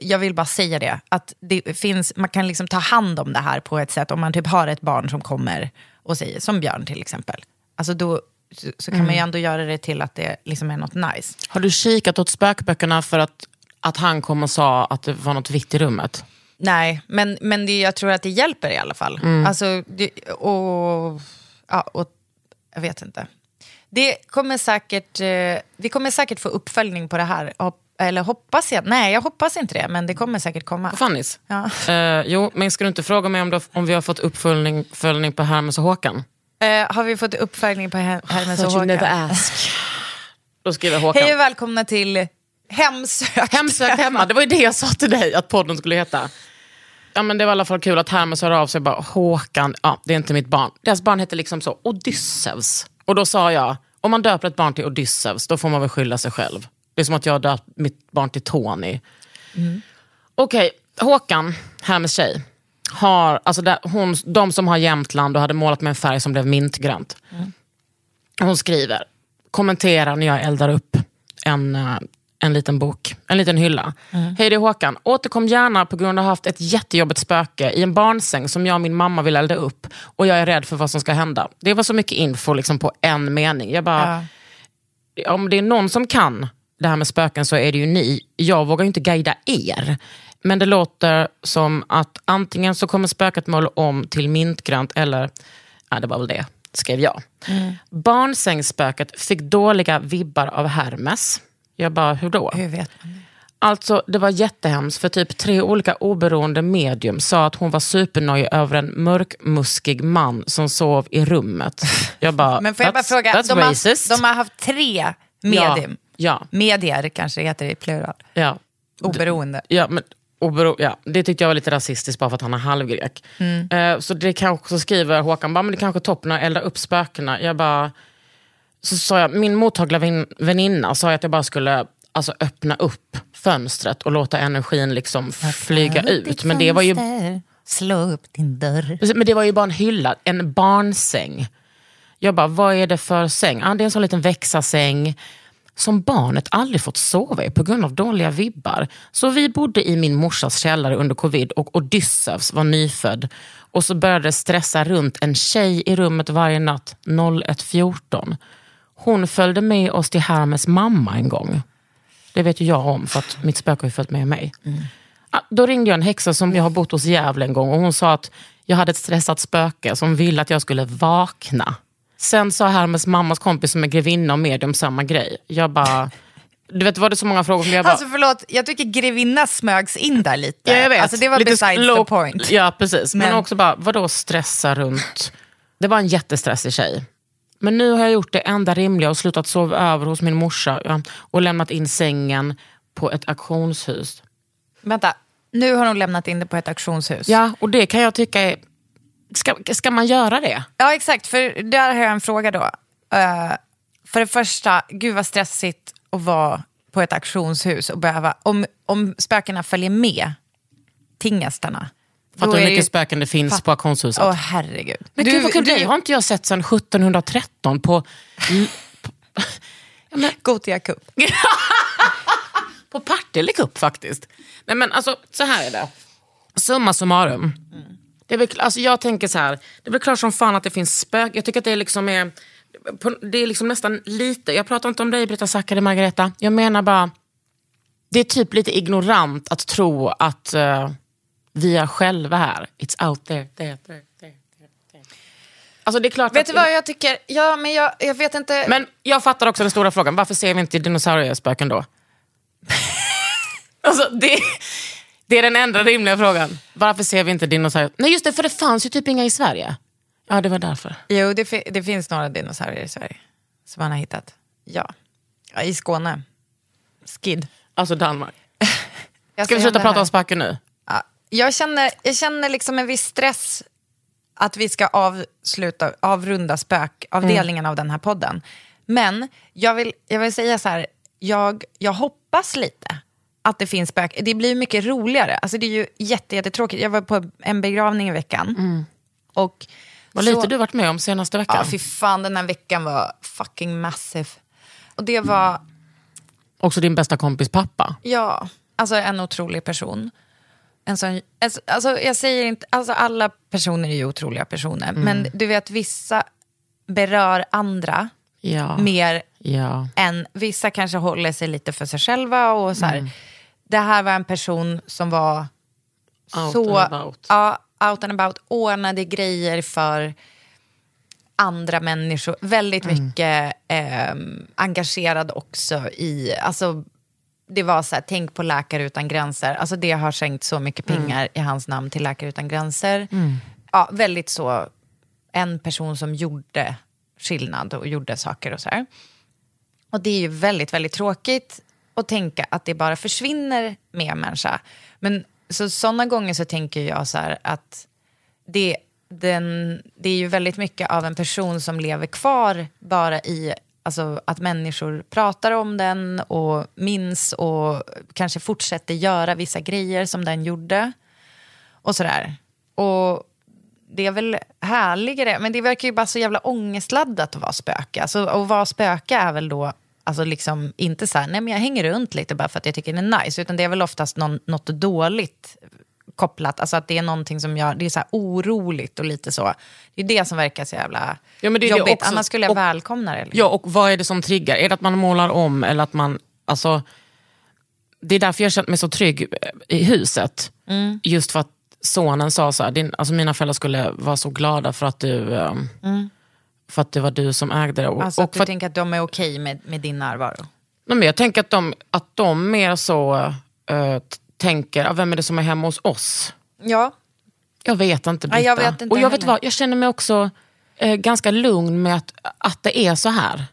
S3: Jag vill bara säga det, att det finns, man kan liksom ta hand om det här på ett sätt om man typ har ett barn som kommer och säger, som Björn till exempel. Alltså då så, så kan man ju ändå göra det till att det liksom är något nice.
S2: Har du kikat åt spökböckerna för att, att han kom och sa att det var något vitt i rummet?
S3: Nej, men, men det, jag tror att det hjälper i alla fall. Alltså, det, och, ja, och jag vet inte. Det kommer säkert, eh, vi kommer säkert få uppföljning på det här. Hopp, eller hoppas jag? Nej, jag hoppas inte det, men det kommer säkert komma.
S2: På Fannys?
S3: Ja. <laughs>
S2: Eh, jo, men ska du inte fråga mig om, har- om vi har fått uppföljning uppföljning på Hermes och Håkan?
S3: Eh, har vi fått uppföljning på Her- Hermes och Håkan?
S2: never ask. Då skriver Håkan.
S3: Hej och välkomna till Hemsökt.
S2: Hemsökt hemma, det var ju det jag sa till dig att podden skulle heta. Ja, men det var i alla fall kul att Hermes hör av sig bara, Håkan, ja, det är inte mitt barn. Deras barn heter liksom så, Odysseus. Och då sa jag, om man döper ett barn till Odysseus, då får man väl skylla sig själv. Det är som att jag har döpt mitt barn till Tony. Okej, Håkan, Hermes tjej, har, alltså där, hon, de som har Jämtland och hade målat med en färg som blev mintgrönt. Hon skriver, kommenterar när jag eldar upp en, eh, en liten bok, en liten hylla. Hej det är Håkan. Återkom gärna på grund av att jag haft ett jättejobbigt spöke i en barnsäng som jag och min mamma vill elda upp. Och jag är rädd för vad som ska hända. Det var så mycket info liksom, på en mening. Jag bara, om det är någon som kan det här med spöken så är det ju ni. Jag vågar ju inte guida er. Men det låter som att antingen så kommer spöket måla om till mintgrönt eller, ja det var väl det, skrev jag. Barnsängsspöket fick dåliga vibbar av Hermes. Jag bara, hur då?
S3: Hur vet man det?
S2: Alltså det var jättehemskt för typ tre olika oberoende medium sa att hon var supernöjd över en mörkmuskig man som sov i rummet. Jag bara, <laughs>
S3: Men får jag bara
S2: "That's-
S3: fråga, de
S2: racist."
S3: har, de har haft tre medium.
S2: Ja,
S3: Medier kanske det heter i plural.
S2: ja.
S3: Oberoende.
S2: Ja, men, obero, ja, det tyckte jag var lite rasistiskt bara för att han är halvgrek.
S3: Mm.
S2: Eh, så det kanske så skriver Håkan, bara, men det kanske är toppen att elda upp spökena. Jag bara, så sa jag, min mottagliga vän- väninna sa att jag bara skulle alltså, öppna upp fönstret och låta energin liksom flyga ut. Men det, var ju,
S3: Slå upp din dörr.
S2: men det var ju bara en hylla, en barnsäng. Jag bara, vad är det för säng? Ah, det är en sån liten växarsäng som barnet aldrig fått sova i på grund av dåliga vibbar. Så vi bodde i min morsas källare under covid och Odysseus var nyfödd. Och så började det stressa runt en tjej i rummet varje natt 01.14. Hon följde med oss till Hermes mamma en gång. Det vet ju jag om för att mitt spöke har ju följt med mig. Ja, Då ringde jag en häxa som jag har bott hos Gävle en gång och hon sa att jag hade ett stressat spöke som ville att jag skulle vakna. Sen sa Hermes mammas kompis som är grevinna och medium samma grej. Jag bara... Du vet, var det så många frågor? Men jag bara,
S3: Alltså förlåt, jag tycker grevinna smögs in där lite.
S2: Ja, jag vet.
S3: Alltså det var
S2: Lite
S3: besides
S2: low-
S3: the point.
S2: Ja, precis. Men,
S3: Men-
S2: också bara, vadå stressa runt? Det var en jättestressig tjej. Men nu har jag gjort det enda rimliga och slutat sova över hos min morsa och lämnat in sängen på ett auktionshus.
S3: Vänta, nu har hon lämnat in det på ett auktionshus.
S2: Ja, och det kan jag tycka är... Ska, ska man göra det?
S3: Ja, exakt. För där har jag en fråga då. Eh, för det första, gud vad stressigt att vara på ett auktionshus och behöva... Om, om spökena följer med tingestarna.
S2: Fattar du hur mycket
S3: ju-
S2: spöken det finns
S3: Fatt-
S2: på auktionshuset?
S3: Åh herregud.
S2: Men gud vad kul, det har inte jag sett sedan 1713 på, <laughs>
S3: Gothia Cup. <laughs>
S2: på Partille Cup faktiskt. Nej men alltså, så här är det. Summa summarum. Det är väl, alltså jag tänker så här, det är väl klart som fan att det finns spök. Jag tycker att det liksom är, på, det är liksom nästan lite, jag pratar inte om dig Britta Zackari, Margareta. Jag menar bara, det är typ lite ignorant att tro att eh, vi är själva här. It's out there, there, there, there, there. Alltså det är klart
S3: Vet du vad jag tycker? Ja, men jag, jag vet inte.
S2: Men jag fattar också den stora frågan, varför ser vi inte dinosauriespöken då? <laughs> alltså, det, det är den enda rimliga frågan. Varför ser vi inte dinosaurier? Nej just det, för det fanns ju typ inga i Sverige. Ja, det var därför.
S3: Jo, det, fi- det finns några dinosaurier i Sverige som man har hittat. Ja, ja i Skåne. Skid.
S2: Alltså Danmark. <laughs> Ska vi sluta prata om spöken nu?
S3: Ja, jag, känner, jag känner liksom en viss stress att vi ska avsluta, avrunda spökavdelningen av den här podden. Men jag vill, jag vill säga så här, jag, jag hoppas lite att det finns spök. Det blir mycket roligare. Alltså det är ju jätte, jättetråkigt. Jag var på en begravning i veckan. Och
S2: Vad
S3: så-
S2: lite du varit med om senaste veckan.
S3: Ja, fy fan, den här veckan var fucking massive. Och det var,
S2: Också din bästa kompis pappa.
S3: ja, alltså en otrolig person. En sån, alltså, alltså, jag säger inte, alltså alla personer är ju otroliga personer. Men du vet, vissa berör andra
S2: Ja.
S3: mer
S2: ja.
S3: än, vissa kanske håller sig lite för sig själva. Och så här.
S2: Mm.
S3: Det här var en person som var
S2: Out
S3: så,
S2: and about.
S3: Ja, out and about, ordnade grejer för andra människor. Väldigt
S2: Mm.
S3: mycket eh, engagerad också i, alltså det var så här, tänk på Läkare Utan Gränser. Alltså det har skänkt så mycket
S2: Mm.
S3: pengar i hans namn till Läkare Utan Gränser. Ja, väldigt så, en person som gjorde skillnad och gjorde saker och så här. Och det är ju väldigt, väldigt tråkigt att tänka att det bara försvinner med en människa. Men så sådana gånger så tänker jag så här att det, den, det är ju väldigt mycket av en person som lever kvar bara i alltså, att människor pratar om den och minns och kanske fortsätter göra vissa grejer som den gjorde. Och sådär. Och det är väl härligare, men det verkar ju bara så jävla ångestladdat att vara spöke. Alltså, att vara spöke är väl då Alltså liksom inte så här, nej men jag hänger runt lite bara för att jag tycker det är nice. Utan det är väl oftast någon, något dåligt kopplat. Alltså att det är någonting som gör, det är så oroligt och lite så. Det är det som verkar så jävla
S2: Ja, men det är det
S3: jobbigt.
S2: också.
S3: Annars skulle jag
S2: Och-
S3: välkomna det. Liksom.
S2: Ja, och vad är det som triggar? Är det att man målar om eller att man... Alltså, det är därför jag känt mig så trygg i huset.
S3: Mm.
S2: Just för att sonen sa så här, din, alltså mina föräldrar skulle vara så glada för att du... ehm, För att det var du som ägde det. Och,
S3: Mm. Alltså att
S2: och
S3: du
S2: för att,
S3: tänker att de är okej med, med din närvaro.
S2: nej, men jag tänker att de, att de mer så eh, t- tänker, ah, vem är det som är hemma hos oss?
S3: Ja,
S2: Jag vet inte Britta.
S3: Ja, jag vet inte
S2: och jag, vet vad, jag känner mig också eh, ganska lugn med att, att det är så här.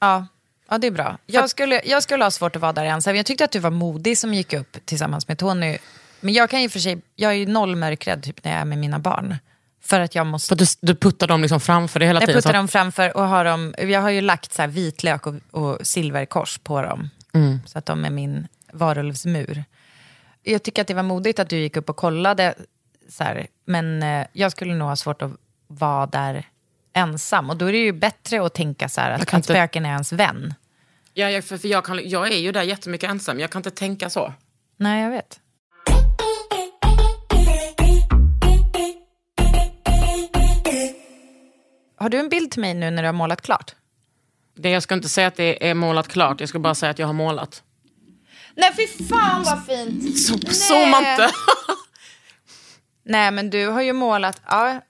S3: ja. ja det är bra. Jag skulle, jag skulle ha svårt att vara där ensam. Jag tyckte att du var modig som gick upp tillsammans med Tony. Men jag kan ju för sig, jag är ju noll mörkrädd typ när jag är med mina barn. För att jag måste
S2: För du, du puttar dem liksom framför dig hela
S3: Jag
S2: tiden. så
S3: puttar dem framför och har dem, jag har ju lagt så här vitlök och, och silverkors på dem.
S2: Mm.
S3: Så att de är min varulvsmur. Jag tycker att det var modigt att du gick upp och kollade. Så här, men eh, jag skulle nog ha svårt att vara där ensam. Och då är det ju bättre att tänka så här att, att
S2: inte-
S3: spöken är ens vän.
S2: Ja, jag, för, för jag, kan, jag är ju där jättemycket ensam, jag kan inte tänka så.
S3: Nej, jag vet. Har du en bild till mig nu när du har målat klart?
S2: Det, jag ska inte säga att det är målat klart, jag ska bara säga att jag har målat.
S3: Nej, fy fan vad fint!
S2: Så, zooma inte! <laughs>
S3: Nej, men du har ju målat... Ja.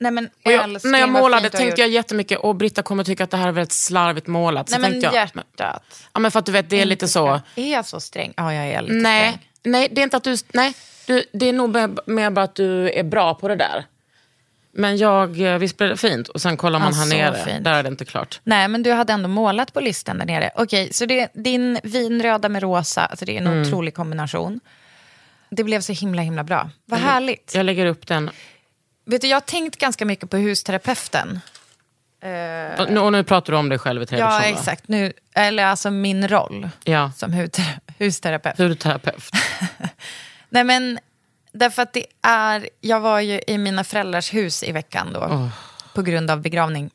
S3: Nej, men
S2: jag, när jag målade tänkte jag jättemycket, och Britta kommer tycka att det här är väldigt slarvigt målat. Så
S3: Nej, men
S2: jag,
S3: hjärtat.
S2: ja, men för att du vet, det är lite så.
S3: Är jag så sträng? Ja, jag är lite
S2: Nej,
S3: sträng.
S2: nej, det är inte att du... Nej, du, det är nog mer bara att du är bra på det där. Men jag, eh, det fint? Och sen kollar man
S3: Ja,
S2: här nere,
S3: fint.
S2: där är det inte klart.
S3: Nej, men du hade ändå målat på listan där nere. Okej, så det, din vinröda med rosa, alltså det är en
S2: Mm.
S3: otrolig kombination. Det blev så himla, himla bra. Vad härligt.
S2: Jag lägger upp den.
S3: Vet du, jag har tänkt ganska mycket på husterapeuten.
S2: Och nu, och nu pratar du om dig själv i tredje
S3: Ja, exakt. Nu, eller alltså min roll
S2: Ja,
S3: som hustera- <laughs> husterapeut.
S2: hudterapeut. <laughs> <laughs>
S3: Nej men, därför att det är, jag var ju i mina föräldrars hus i veckan då, på grund av begravning.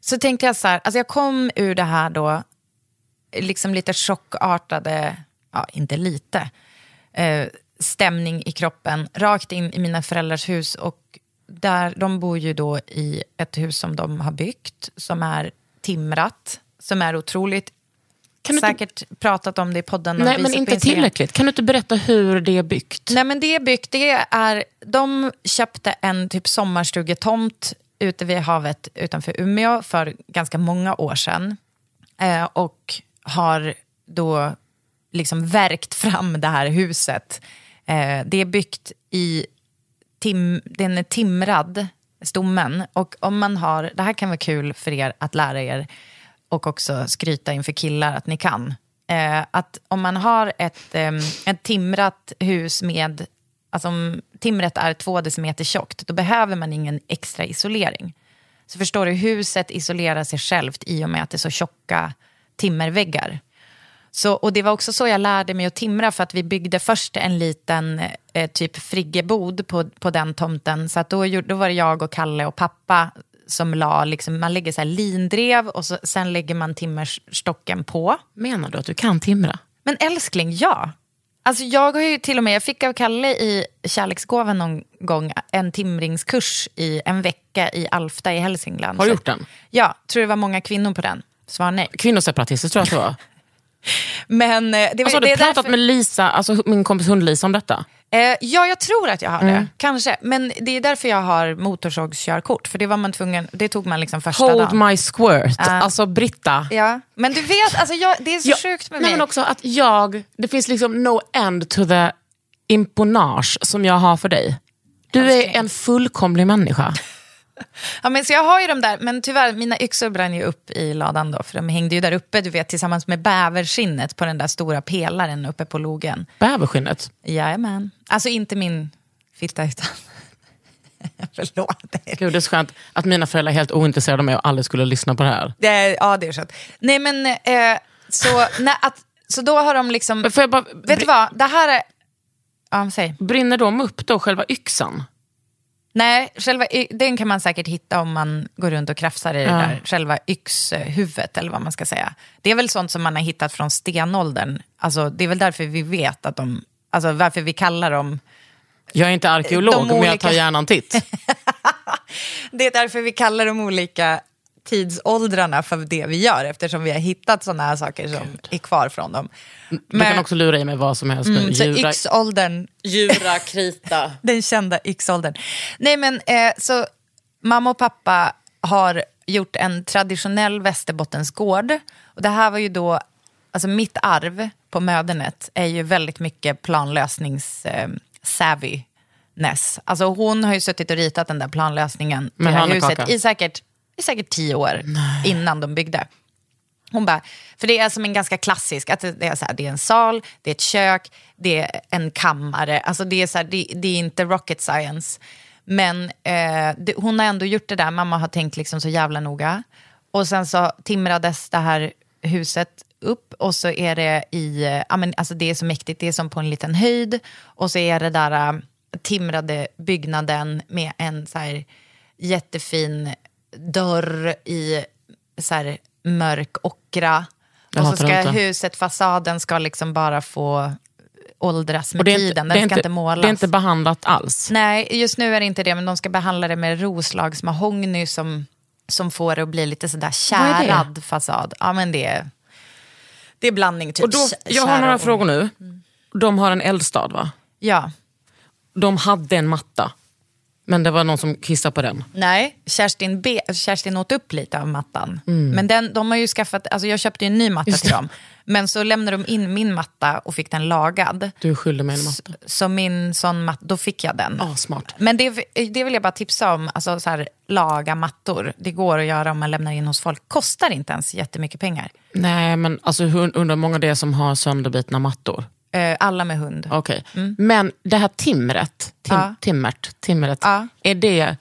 S3: Så tänkte jag så här, alltså jag kom ur det här då, liksom lite chockartade, ja inte lite, eh, stämning i kroppen, rakt in i mina föräldrars hus och där, de bor ju då i ett hus som de har byggt, som är timrat, som är otroligt,
S2: Kan du inte-
S3: säkert pratat om det i podden.
S2: Nej, men inte tillräckligt. Kan du inte berätta hur det är byggt?
S3: Nej men det är byggt, det är, de köpte en typ sommarstugetomt ute vid havet utanför Umeå för ganska många år sedan. Eh, och har då liksom verkt <laughs> fram det här huset. Eh, det är byggt i, tim, den är timrad, stommen. Och om man har, det här kan vara kul för er att lära er och också skryta inför killar att ni kan. Eh, att om man har ett, eh, ett timrat hus med, alltså om timret är två decimeter tjockt, då behöver man ingen extra isolering. Så förstår du, huset isolerar sig självt i och med att det är så tjocka timmerväggar. Så, och det var också så jag lärde mig att timra för att vi byggde först en liten eh, typ friggebod på, på den tomten. Så att då, då var det jag och Kalle och pappa som la, liksom, man lägger så här lindrev och så, sen lägger man timmerstocken på.
S2: Menar du att du kan timra?
S3: Men älskling, ja. Alltså jag har ju till och med, jag fick av Kalle i kärleksgåvan någon gång en timringskurs i en vecka i Alfta i Hälsingland.
S2: Har du gjort den?
S3: Ja, tror det var många kvinnor på den. Svar nej.
S2: Kvinnoseparatister tror jag att det var. <laughs>
S3: Men eh, det,
S2: Alltså, har
S3: det
S2: du pratat
S3: därför...
S2: med Lisa, alltså min kompis hund-Lisa om detta?
S3: Eh, ja, jag tror att jag har det.
S2: Mm.
S3: Kanske. Men det är därför jag har motorsågskörkort. För det var man tvungen, det tog man liksom första
S2: Hold
S3: dagen.
S2: my squirt.
S3: Ja.
S2: Alltså Britta.
S3: Ja, men du vet, alltså jag, det är så
S2: Ja,
S3: sjukt med
S2: nej,
S3: mig.
S2: Men också att jag, det finns liksom no end to the imponage som jag har för dig. Du är en fullkomlig människa. <laughs>
S3: Ja, men så jag har ju de där, men tyvärr, mina yxor brann ju upp i ladan då. För de hängde ju där uppe, du vet, tillsammans med bäverskinnet på den där stora pelaren uppe på logen.
S2: Bäverskinnet.
S3: Jajamän. Alltså inte min fitta, utan... <laughs> Förlåt.
S2: Gud, det är så skönt att mina föräldrar är helt ointresserade av mig och aldrig skulle lyssna på det här.
S3: Det ja, det är skönt. Nej, men eh, så, <laughs> nej, att, så då har de liksom...
S2: Men får jag bara,
S3: Vet du vad, det här är... Ja, säg.
S2: Brinner de upp då, själva yxan?
S3: Nej, själva, den kan man säkert hitta om man går runt och krafsar i det
S2: Ja.
S3: där. Själva yxhuvudet eller vad man ska säga. Det är väl sånt som man har hittat från stenåldern. Alltså, det är väl därför vi vet att de, alltså varför vi kallar dem
S2: Jag är inte arkeolog,
S3: De
S2: men jag
S3: olika-
S2: tar gärna en titt. <laughs>
S3: Det är därför vi kallar de olika tidsåldrarna för det vi gör, eftersom vi har hittat sådana här saker som är kvar från dem.
S2: Du kan också lura i mig vad som helst
S3: mm, så
S2: Djura-
S3: yxåldern,
S2: Djura, <laughs> krita.
S3: den kända yxåldern. Nej men, eh, så mamma och pappa har gjort en traditionell Västerbottensgård. Och det här var ju då, alltså mitt arv på mödernet är ju väldigt mycket planlösnings eh. Alltså hon har ju suttit och ritat den där planlösningen till det här huset i säkert, i säkert tio år innan de byggde. Hon bara, för det är som en ganska klassisk, att det är, så här, det är en sal, det är ett kök, det är en kammare. Alltså det, är så här, det, det är inte rocket science. Men eh, det, hon har ändå gjort det där, mamma har tänkt liksom så jävla noga. Och sen så timrades det här huset upp och så är det i, eh, ja men alltså det är så mäktigt, det är som på en liten höjd. Och så är det där eh, timrade byggnaden med en så här jättefin dörr i så här mörk ockra. Och så ska
S2: inte.
S3: huset, fasaden ska liksom bara få åldras med
S2: inte,
S3: tiden.
S2: det,
S3: Den ska
S2: inte,
S3: inte målas.
S2: det är inte behandlat alls.
S3: Nej, just nu är det inte det, men de ska behandla det med roslagsmahogny som, som får det att bli lite sådär kärad fasad. Ja, men det är, det är blandning typ.
S2: Och då, jag har några
S3: och-
S2: frågor nu. De har en eldstad va?
S3: Ja.
S2: De hade en matta, men det var någon som kissade på den.
S3: Nej, Kerstin, B, Kerstin åt upp lite av mattan.
S2: Mm.
S3: Men den, de har ju skaffat, alltså jag köpte ju en ny matta till dem. Men så lämnade de in min matta och fick den lagad.
S2: Du skyllde mig en matta.
S3: Så min sån matta, då fick jag den.
S2: Ah, smart.
S3: Men det, det vill jag bara tipsa om, alltså så här, laga mattor. Det går att göra om man lämnar in hos folk. Kostar inte ens jättemycket pengar.
S2: Nej, men alltså, hur, undrar många det är som har sönderbitna mattor.
S3: Eh, alla med hund.
S2: Okej. Men det här timret, tim,
S3: Mm. Ja.
S2: timmert, timret
S3: Ja.
S2: är det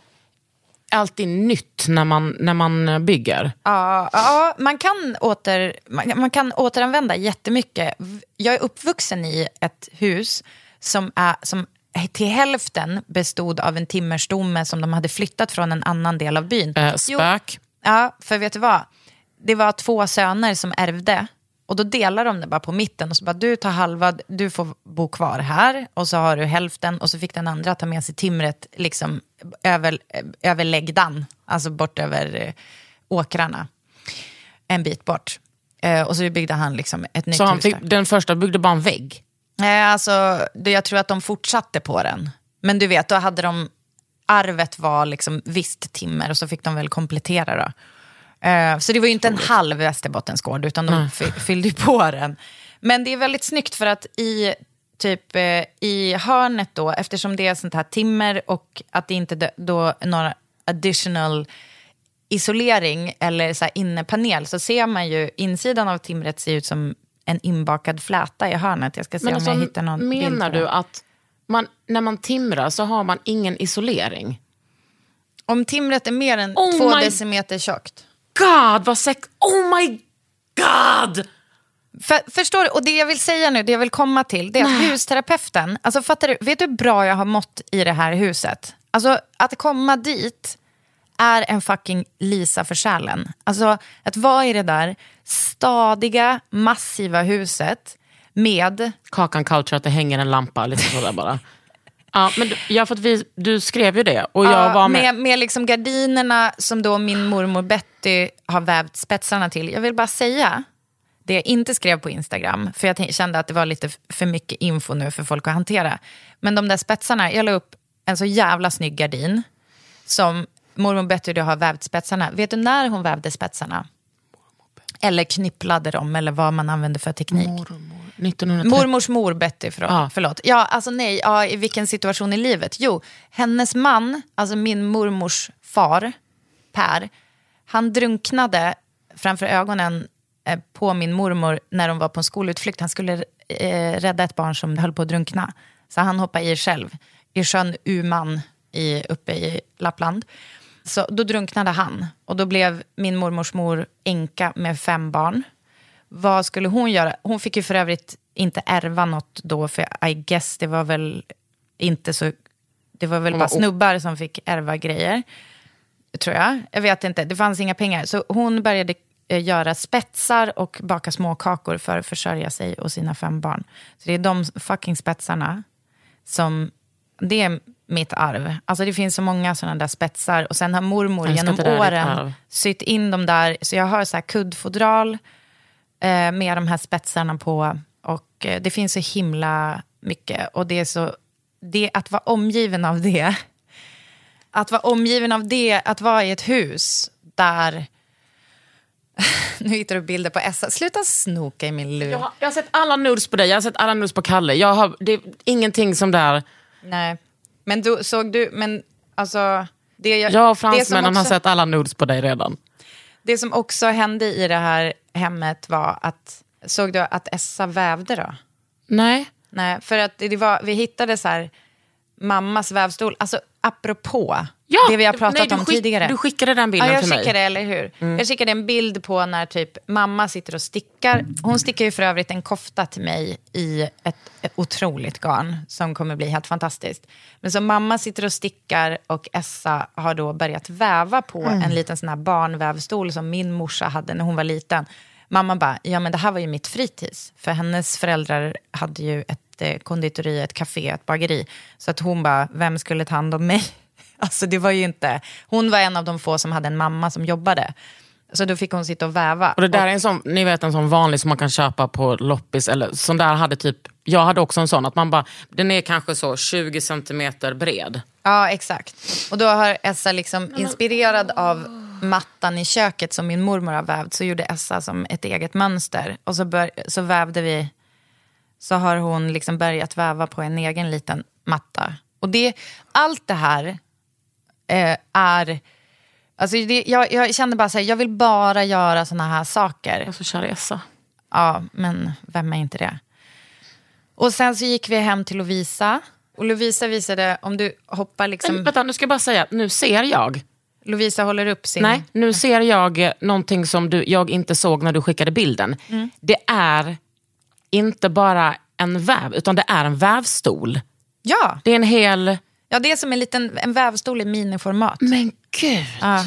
S2: alltid nytt när man, när man bygger?
S3: Ja, ja man, kan åter, man, man kan återanvända jättemycket. Jag är uppvuxen i ett hus som, är, som till hälften bestod av en timmerstomme som de hade flyttat från en annan del av byn. Jo,
S2: spök?
S3: Ja, för vet du vad? Det var två söner som ärvde. Och då delar de det bara på mitten och så bara du tar halva, du får bo kvar här och så har du hälften och så fick den andra ta med sig timret liksom över, över läggdan, alltså bort över eh, åkrarna. En bit bort. Eh, och så byggde han liksom ett nytt
S2: Så
S3: hus där.
S2: den första byggde bara en vägg?
S3: Nej, alltså, det, jag tror att de fortsatte på den. Men du vet, då hade de, arvet var liksom visst timmer och så fick de väl komplettera då. Eh, så det var ju inte en halv Västerbottensgård, utan de fy- fyllde ju på den. Men det är väldigt snyggt för att i, typ, eh, i hörnet då, eftersom det är sånt här timmer och att det inte då- då några additional isolering eller så innepanel så ser man ju insidan av timret ser ut som en inbakad fläta i hörnet. Jag ska se
S2: Men
S3: om
S2: alltså,
S3: jag hittar någon
S2: menar du att man, när man timrar så har man ingen isolering?
S3: Om timret är mer än
S2: Oh
S3: två
S2: my-
S3: decimeter tjockt.
S2: God, vad sex... Oh my god!
S3: För, förstår du? Och det jag vill säga nu, det jag vill komma till, det är att husterapeuten, alltså fattar du, vet du hur bra jag har mått i det här huset? Alltså att komma dit är en fucking Lisa för själen. Alltså att vara i det där stadiga, massiva huset med
S2: Kakan culture, att det hänger en lampa lite sådär bara. Ja, men du, ja, för att vi, du skrev ju det och jag
S3: Ja,
S2: var med.
S3: med, med liksom gardinerna som då min mormor Betty har vävt spetsarna till. Jag vill bara säga det jag inte skrev på Instagram, för jag kände att det var lite för mycket info nu för folk att hantera. Men de där spetsarna, jag la upp en så jävla snygg gardin som mormor Betty då har vävt spetsarna. Vet du när hon vävde spetsarna? Eller knipplade dem, eller vad man använde för teknik.
S2: 1930.
S3: Mormors mor Betty, förlåt.
S2: Ja.
S3: förlåt. Ja, alltså nej, ja, i vilken situation i livet? Jo, hennes man, alltså min mormors far, Per, han drunknade framför ögonen eh, på min mormor när de var på en skolutflykt. Han skulle eh, rädda ett barn som höll på att drunkna. Så han hoppade i själv, i sjön Uman i, uppe i Lappland. Så då drunknade han och då blev min mormors mor änka med fem barn. Vad skulle hon göra? Hon fick ju för övrigt inte ärva något då, för I guess det var väl inte så det var väl bara snubbar som fick ärva grejer. Tror jag. Jag vet inte. Det fanns inga pengar. Så hon började eh, göra spetsar och baka småkakor för att försörja sig och sina fem barn. Så det är de fucking spetsarna som... Det är mitt arv. Alltså det finns så många sådana där spetsar. Och sen har mormor genom åren sytt in dem där. Så jag har så här kuddfodral eh, med de här spetsarna på. Och eh, det finns så himla mycket. Och det är så... Det, att vara omgiven av det. <laughs> Att vara omgiven av det, att vara i ett hus där... <laughs> nu hittar du bilder på Essa. Sluta snoka i min lur.
S2: Jag har, jag har sett alla nudes på dig, jag har sett alla nudes på Kalle. Jag har, det är ingenting som där...
S3: Nej. Men du, såg du... Men alltså... Det jag,
S2: Jag och fransmännen har
S3: också,
S2: sett alla nudes på dig redan.
S3: Det som också hände i det här hemmet var att... Såg du att Essa vävde då?
S2: Nej.
S3: Nej, för att det var, vi hittade så här mammas vävstol. Alltså apropå
S2: Ja,
S3: det vi har pratat
S2: nej,
S3: om
S2: skick-
S3: tidigare.
S2: du skickade den bilden
S3: ja, jag
S2: till mig.
S3: skickade, eller hur? Jag skickade en bild på när typ mamma sitter och stickar. Hon stickar ju för övrigt en kofta till mig i ett, ett otroligt garn som kommer bli helt fantastiskt. Men så mamma sitter och stickar och Essa har då börjat väva på en liten sån här barnvävstol som min morsa hade när hon var liten. Mamma bara, ja men det här var ju mitt fritids. För hennes föräldrar hade ju ett eh, konditori, ett café, ett bageri. Så att hon bara, vem skulle ta hand om mig? <laughs> Alltså det var ju inte, hon var en av de få som hade en mamma som jobbade. Så då fick hon sitta och väva.
S2: Och det där är en sån, ni vet en sån vanlig som man kan köpa på loppis. Eller sån där hade typ, jag hade också en sån, att man bara, den är kanske så 20 centimeter bred.
S3: Ja, exakt. Och då har Essa, liksom, inspirerad av mattan i köket som min mormor har vävt, så gjorde Essa som ett eget mönster. Och så, bör, så vävde vi, så har hon liksom börjat väva på en egen liten matta. Och det, allt det här eh, är... Alltså det, jag, jag kände bara så här, jag vill bara göra såna här saker.
S2: Jag är så kär i Essa.
S3: Ja, men vem är inte det? Och sen så gick vi hem till Lovisa. Och Lovisa visade, om du hoppar liksom...
S2: Men, vänta, nu ska jag bara säga, nu ser jag.
S3: Lovisa håller upp sin...
S2: Nej, nu ser jag någonting som du, jag inte såg när du skickade bilden.
S3: Mm.
S2: Det är inte bara en väv, utan det är en vävstol.
S3: Ja,
S2: Det är en hel...
S3: ja, det är som en liten en vävstol i miniformat.
S2: Men gud.
S3: Ja.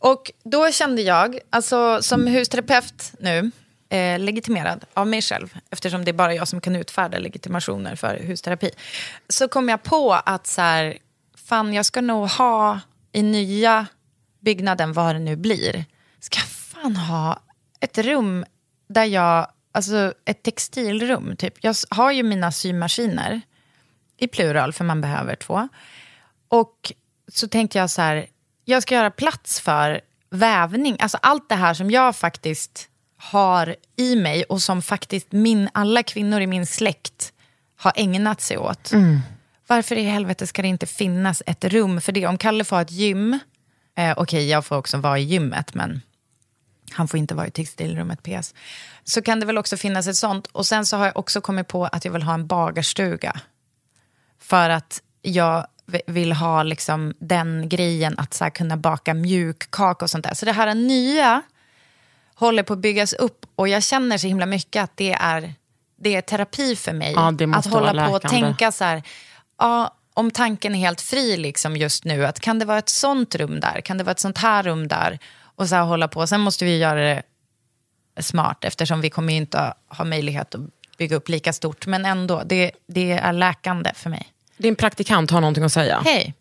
S3: Och då kände jag, alltså som husterapeut nu, eh, legitimerad av mig själv, eftersom det är bara jag som kan utfärda legitimationer för husterapi, så kom jag på att så här, fan jag ska nog ha i nya byggnaden, vad det nu blir, ska fan ha ett rum där jag, alltså ett textilrum typ. Jag har ju mina symaskiner, i plural för man behöver två. Och så tänkte jag så här, jag ska göra plats för vävning. Alltså allt det här som jag faktiskt har i mig och som faktiskt min, alla kvinnor i min släkt har ägnat sig åt. Varför i helvete ska det inte finnas ett rum för det? Om Kalle får ha ett gym, eh, okej jag får också vara i gymmet men han får inte vara i textilrummet PS. Så kan det väl också finnas ett sånt. Och sen så har jag också kommit på att jag vill ha en bagarstuga. För att jag vill ha liksom den grejen att så kunna baka mjukkaka och sånt där. Så det här nya håller på att byggas upp och jag känner så himla mycket att det är, det är terapi för mig.
S2: Ja,
S3: att hålla på och tänka så här, ja, om tanken är helt fri liksom just nu, att kan det vara ett sånt rum där? Kan det vara ett sånt här rum där? Och så hålla på. Sen måste vi göra det smart eftersom vi kommer inte ha möjlighet att bygga upp lika stort. Men ändå, det, det är läkande för mig.
S2: Din praktikant har någonting att säga.
S3: Hej.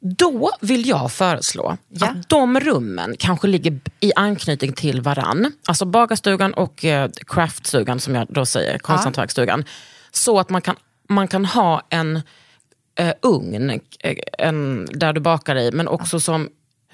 S2: Då vill jag föreslå
S3: Ja.
S2: att de rummen kanske ligger i anknytning till varann. Alltså bagarstugan och eh, craftstugan som jag då säger, konsthantverksstugan. Så att man kan, man kan ha en eh, ugn eh, en, där du bakar i, men också som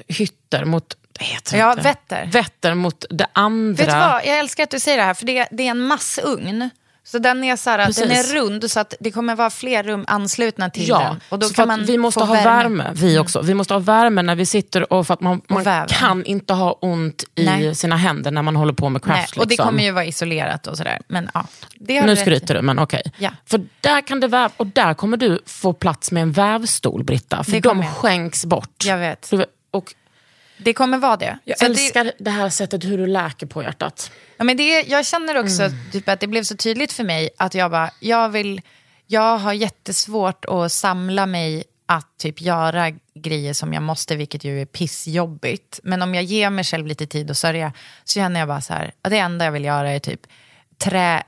S2: hytter mot heter
S3: Ja,
S2: inte.
S3: vetter.
S2: vetter mot det andra.
S3: Vet du vad, jag älskar att du säger det här, för det, det är en massugn. Så den är, så här, den är rund så att det kommer vara fler rum anslutna till
S2: Ja,
S3: den. Och då
S2: så
S3: kan man
S2: vi måste
S3: få
S2: ha värme. vi också. Vi måste ha värme när vi sitter och för att man, man
S3: väven.
S2: kan inte ha ont i
S3: Nej.
S2: sina händer när man håller på med
S3: Nej,
S2: craft.
S3: och det
S2: liksom.
S3: kommer ju vara isolerat och sådär. Men ja, det
S2: Nu skryter du, men okej.
S3: Ja.
S2: För där kan det väv, och där kommer du få plats med en vävstol, Britta. För de
S3: jag.
S2: skänks bort.
S3: Jag vet,
S2: Och
S3: Det kommer vara det.
S2: jag
S3: Så det-
S2: älskar det, här sättet hur du läker på hjärtat.
S3: Ja, men det, jag känner också
S2: Mm.
S3: typ, att det blev så tydligt för mig att jag bara, jag vill, jag har jättesvårt att samla mig att typ göra grejer som jag måste, vilket ju är pissjobbigt. Men om jag ger mig själv lite tid och sörja så känner jag bara så här, att det enda jag vill göra är typ trä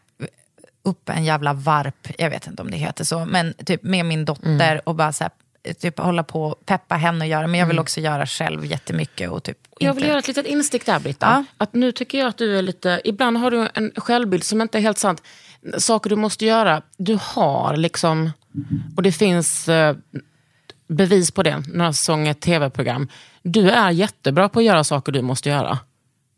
S3: upp en jävla varp, jag vet inte om det heter så, men typ med min dotter och bara så här, typ hålla på och peppa henne och göra, men jag vill också göra själv jättemycket. Och typ
S2: Jag vill
S3: inte-
S2: göra ett litet instick där, Britta.
S3: Ja.
S2: Att nu tycker jag att du är lite... Ibland har du en självbild som inte är helt sant. Saker du måste göra. Du har liksom... Och det finns eh, bevis på det. Några säsonger tv-program. Du är jättebra på att göra saker du måste göra.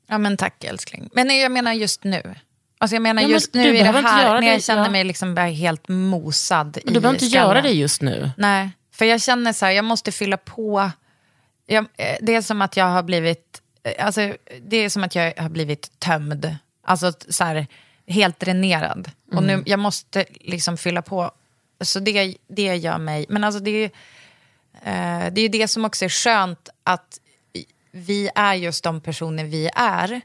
S3: Ja men tack älskling. Men jag menar just nu. Alltså jag menar
S2: Ja, men
S3: just nu i det här, när jag
S2: det,
S3: känner
S2: ja.
S3: mig liksom helt mosad
S2: Men du behöver inte
S3: skallen.
S2: göra det just nu.
S3: Nej, för jag känner så här, jag måste fylla på. Jag, eh, det är som att jag har blivit, eh, alltså det är som att jag har blivit tömd. Alltså så här, helt dränerad. Och nu, jag måste liksom fylla på. Så det, det gör mig, men alltså det är, eh, det är det som också är skönt att vi är just de personer vi är.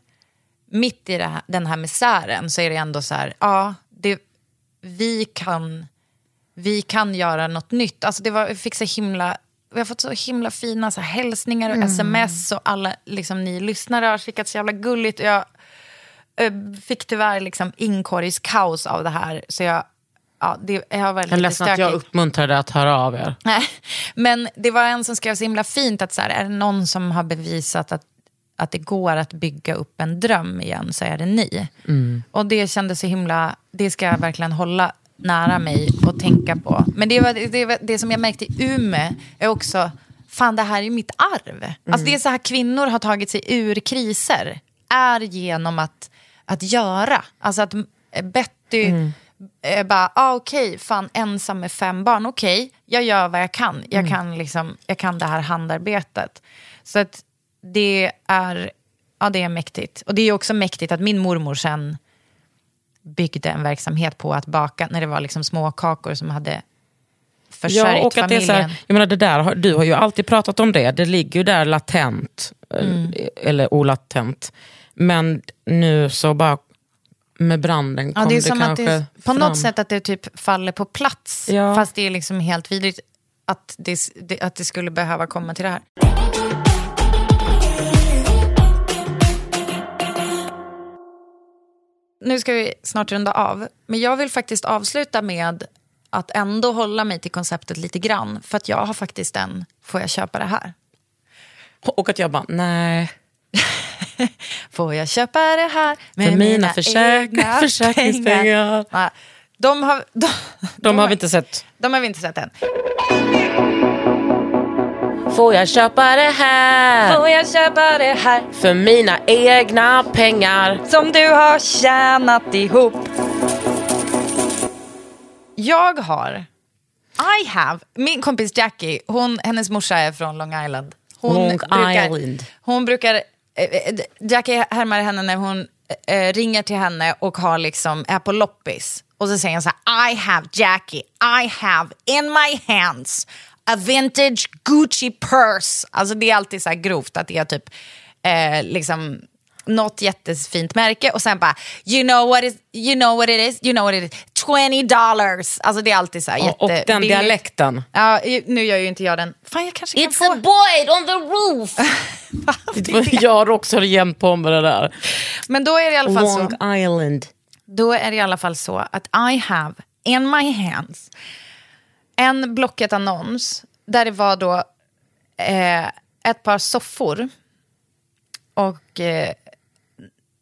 S3: Mitt i här, den här misären så är det ändå så här, ja, det, vi kan vi kan göra något nytt. Alltså det var, jag fick så himla, vi har fått så himla fina så här, hälsningar och sms och alla liksom, ni lyssnare har skickat så jävla gulligt. Och jag eh, fick tyvärr liksom inkorgskaos av det här. Så jag, ja, det, jag har varit
S2: Jag är ledsen att jag dig att höra av er.
S3: Nej, men det var en som skrev så himla fint att så här, är det någon som har bevisat att, att det går att bygga upp en dröm igen så är det ni. Och det kändes så himla, det ska jag verkligen hålla nära mig och tänka på. Men det, var, det, var, det som jag märkte i Umeå är också, fan det här är mitt arv. Alltså det är så här kvinnor har tagit sig ur kriser, är genom att, att göra. Alltså att eh, Betty eh, bara, ah, okej, fan ensam med fem barn, okej, jag gör vad jag kan. Jag, kan liksom, jag kan det här handarbetet. Så att det är, ja, det är mäktigt. Och det är också mäktigt att min mormor sen byggde en verksamhet på att baka, när det var liksom små kakor som hade försörjt
S2: Ja, och att det är
S3: familjen.
S2: så här, jag menar, det där, du har ju alltid pratat om det, det ligger ju där latent,
S3: Mm.
S2: eh, eller olatent. Men nu så bara med branden kom
S3: Ja, det är
S2: det
S3: som att
S2: kanske
S3: det, på
S2: fram.
S3: något sätt att det typ faller på plats.
S2: Ja.
S3: Fast det är liksom helt vidrigt att det, det, att det skulle behöva komma till det här. Nu ska vi snart runda av. Men jag vill faktiskt avsluta med att ändå hålla mig till konceptet lite grann. För att jag har faktiskt en, får jag köpa det här?
S2: Och att jag bara, nej. <laughs>
S3: Får jag köpa det här med
S2: För mina försäk-
S3: egna <laughs>
S2: försäkringspengar.
S3: pengar? Nej, De har, de,
S2: De har vi inte sett.
S3: de har vi inte sett än.
S2: Får jag köpa det här
S3: Får jag köpa det här
S2: för mina egna pengar?
S3: som du har tjänat ihop? Jag har, I have, min kompis Jackie, hon, hennes morsa är från Long Island. Hon
S2: Long
S3: brukar,
S2: Island.
S3: Hon brukar, eh, eh, Jackie härmar henne när hon eh, ringer till henne och har liksom, är på loppis. Och så säger hon så här, I have Jackie, I have in my hands a vintage Gucci purse. Alltså det är alltid så här grovt att det är typ eh, liksom något jättefint märke och sen bara you know what is you know what it is you know what it is 20 dollars. Alltså det är alltid så här
S2: Och, och den dialekten.
S3: Ja, nu gör ju inte jag den. Fan jag kanske kan få.
S2: boy on the roof! <laughs> jag har också jämt på med det där.
S3: Men då är det i alla fall så.
S2: Long Island.
S3: Då är det i alla fall så att I have in my hands en Blocket-annons där det var då eh, ett par soffor. Och eh,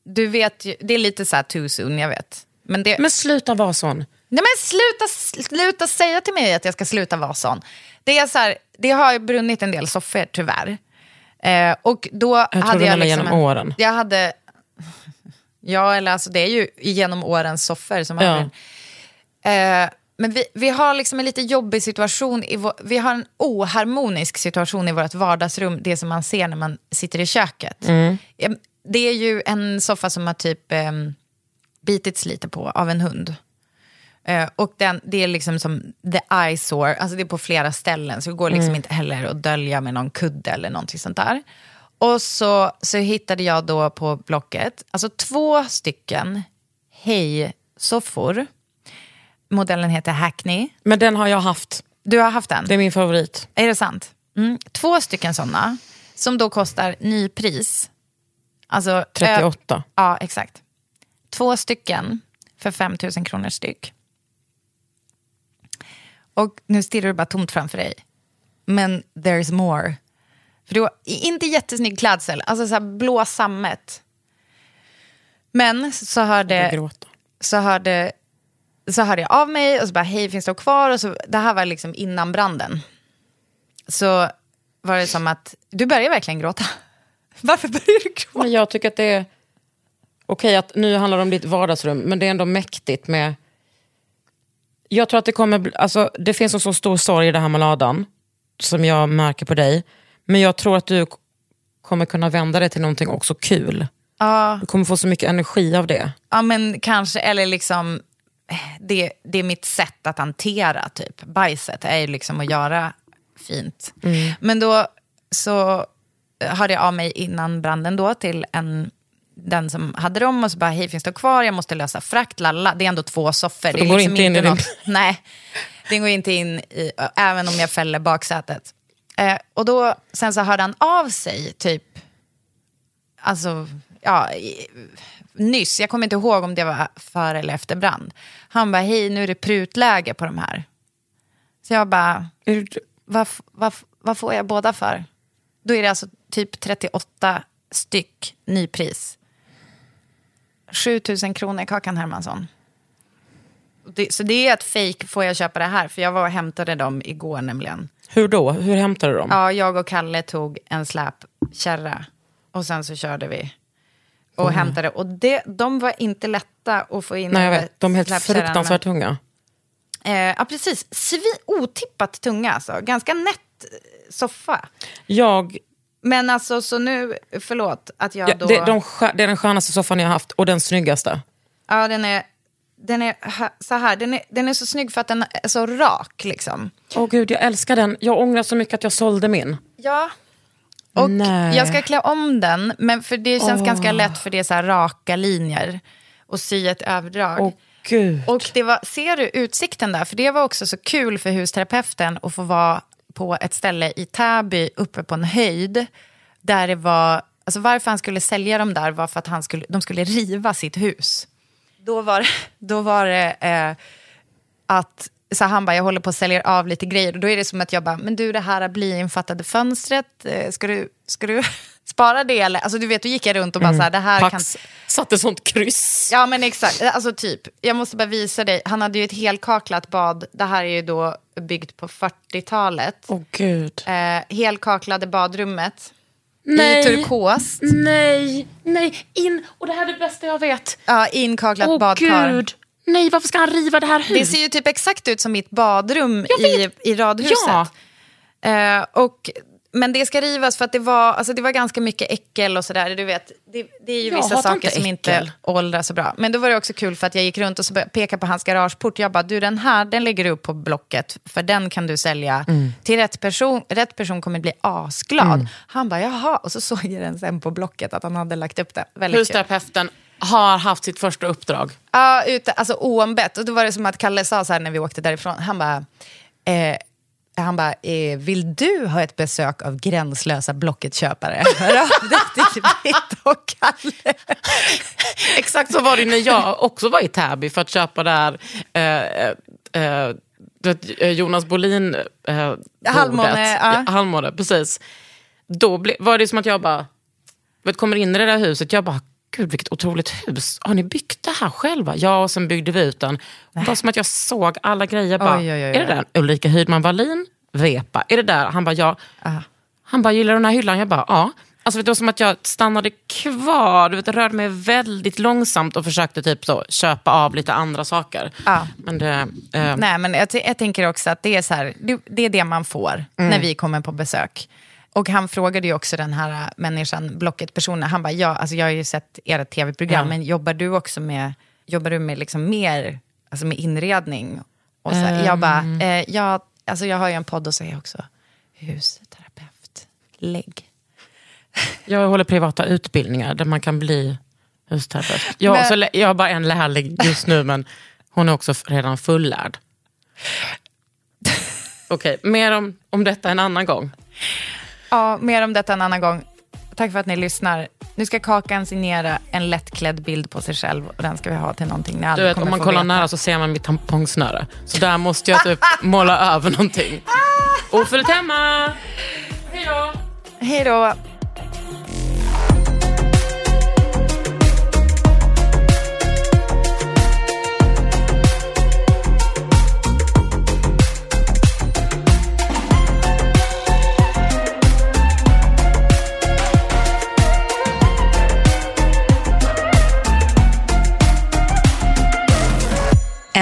S3: du vet ju, det är lite så här too soon, jag vet. Men, det,
S2: Men sluta vara sån.
S3: Nej men sluta, sluta säga till mig att jag ska sluta vara sån. Det, är så här, det har brunnit en del soffor tyvärr. Eh, och då
S2: tror
S3: hade
S2: du
S3: jag liksom
S2: genom
S3: en,
S2: åren.
S3: Jag hade... <laughs> Ja, eller alltså det är ju genom årens soffor som har
S2: Ja.
S3: brunnit. Men vi, vi har liksom en lite jobbig situation, i vår, vi har en oharmonisk situation i vårt vardagsrum, det som man ser när man sitter i köket.
S2: Mm.
S3: Det är ju en soffa som har typ eh, bitits lite på av en hund. Eh, och den, det är liksom som the eyesore, alltså det är på flera ställen, så det går liksom inte heller att dölja med någon kudde eller någonting sånt där. Och så, så hittade jag då på Blocket, alltså två stycken hej-soffor modellen heter Hackney.
S2: Men den har jag haft.
S3: Du har haft den?
S2: Det är min favorit.
S3: Är det sant? Mm. Två stycken sådana, som då kostar nypris. Alltså,
S2: 38.
S3: Ö- ja, exakt. Två stycken för 5 000 kronor styck. Och nu stirrar du bara tomt framför dig. Men there's more. För det var inte jättesnygg klädsel, alltså så blå sammet. Men så hörde, så hörde, så hörde jag av mig och så bara, hej finns det kvar? Och så, det här var liksom innan branden. Så var det som att, du börjar verkligen gråta. <laughs> Varför börjar du gråta?
S2: Men jag tycker att det är okej att nu handlar det om ditt vardagsrum, men det är ändå mäktigt med... Jag tror att det kommer, alltså det finns en så stor sorg i det här med ladan, som jag märker på dig. Men jag tror att du kommer kunna vända det till någonting också kul.
S3: Ja,
S2: Du kommer få så mycket energi av det.
S3: ja men kanske, eller liksom, det, det är mitt sätt att hantera typ bajset, är ju liksom att göra fint. Men då så hörde jag av mig innan branden då till en den som hade dem och så bara, hej finns det kvar? Jag måste lösa frakt, lalla. Det är ändå två soffor.
S2: Så
S3: det
S2: de går
S3: liksom
S2: inte in i din-
S3: något- <laughs> Nej, den går inte in i, även om jag fäller baksätet. Eh, och då, sen så hörde han av sig typ, alltså, ja, nyss. Jag kommer inte ihåg om det var före eller efter brand. Han bara, hej nu är det prutläge på de här. Så jag bara, vad, vad, vad får jag båda för? Då är det alltså typ 38 styck nypris. 7 000 kronor Kakan Hermansson. Det, så det är ett fake får jag köpa det här, för jag var och hämtade dem igår nämligen.
S2: Hur då? Hur hämtar du dem?
S3: Ja, jag och Kalle tog en släpkärra och sen så körde vi och hämtade. Och det, de var inte lätta att få in.
S2: Nej, jag vet. De är helt fruktansvärt tunga.
S3: Eh, ja, precis. Svi, otippat tunga alltså. Ganska nätt eh, soffa.
S2: Jag,
S3: Men alltså, så nu, förlåt att jag
S2: ja,
S3: då...
S2: det, de, det är den skönaste soffan jag har haft och den snyggaste.
S3: Ja, den är, den är så här. Den är, den är så snygg för att den är så rak liksom.
S2: Åh gud, jag älskar den. Jag ångrar så mycket att jag sålde min.
S3: Ja. Och
S2: Nej.
S3: jag ska klä om den, men för det känns ganska lätt för det är så raka linjer. Och sy ett överdrag.
S2: Åh gud.
S3: Och det var, ser du utsikten där? För det var också så kul för husterapeuten att få vara på ett ställe i Täby uppe på en höjd. Där det var, alltså varför han skulle sälja dem där var för att han skulle, de skulle riva sitt hus. Då var <laughs> då var det eh, att så han bara, jag håller på att sälja av lite grejer. Och då är det som att jag bara, men du det här blyinfattade fönstret, eh, ska du, ska du <laughs> spara det eller? Alltså du vet, då gick jag runt och bara så här, det här kan...
S2: Pax satte sånt kryss.
S3: Ja men exakt, alltså typ. Jag måste bara visa dig, han hade ju ett helkaklat bad. Det här är ju då byggt på 40-talet.
S2: Åh gud.
S3: Eh, helkaklade badrummet.
S2: Nej.
S3: I turkos.
S2: Nej, nej, in. Och det här är det bästa jag vet.
S3: Ja, inkaklat
S2: Åh
S3: badkar.
S2: gud. Nej, varför ska han riva det här huset?
S3: Det ser ju typ exakt ut som mitt badrum i, i radhuset.
S2: Ja.
S3: Eh, och, men det ska rivas för att det var, alltså det var ganska mycket äckel och sådär. Du vet, det, det är ju
S2: Jag
S3: vissa saker
S2: inte
S3: som inte åldras så bra. Men då var det också kul för att jag gick runt och så började jag peka på hans garageport. Jag bara, du den här, den lägger du upp på Blocket. För den kan du sälja
S2: Mm.
S3: till rätt person. Rätt person kommer bli asglad. Han bara, jaha. Och så såg jag den sen på Blocket att han hade lagt upp det. Väldigt kul.
S2: Har haft sitt första uppdrag.
S3: Ja, ute, alltså oombett. Och då var det som att Kalle sa så här när vi åkte därifrån. Han bara, eh, han bara eh, vill du ha ett besök av gränslösa Blocket-köpare? <laughs> Hör av dig till Britt och Kalle. <laughs>
S2: Exakt så var det när jag också var i Täby för att köpa där eh, eh, vet, eh, Jonas Bolin eh,
S3: Halvmåne, ja.
S2: Halvmåne, precis. Då ble, var det som att jag bara vet, kommer in i det där huset. Jag bara, gud vilket otroligt hus. Har ni byggt det här själva? Ja, och sen byggde vi ut den. Det var som att jag såg alla grejer. Bara,
S3: Oj, oj, oj,
S2: Är det där Ulrika Hydman Wallin? Vepa? Är det där? Han bara, ja. Han bara, gillar du den här hyllan? Jag bara, ja. Alltså, det var som att jag stannade kvar, du vet, rörde mig väldigt långsamt och försökte typ så, köpa av lite andra saker.
S3: Ja.
S2: Men det, eh,
S3: Nej, men jag, jag tänker också att det är, så här, det, det är det man får när vi kommer på besök. Och han frågade ju också den här människan, Blocket-personen, han bara, ja, alltså jag har ju sett era tv-program,
S2: Ja.
S3: men jobbar du också med, jobbar du med liksom mer, alltså med inredning? Och så, här, Jag bara, eh, ja, alltså jag har ju en podd och så är jag också husterapeut. Lägg.
S2: Jag håller privata utbildningar där man kan bli husterapeut. Jag,
S3: Men-
S2: så jag har bara en lärling just nu, men Hon är också redan fullärd. <laughs> Okej, mer om, om detta en annan gång.
S3: Ja, mer om detta en annan gång. Tack för att ni lyssnar. Nu ska Kakan signera en lättklädd bild på sig själv och den ska vi ha till någonting ni
S2: Du
S3: aldrig
S2: vet,
S3: kommer
S2: om man kollar
S3: veta.
S2: nära så ser man mitt tampongsnöre. Så där måste jag typ <laughs> måla över någonting. Ofullt hemma! Hej då!
S3: Hej då.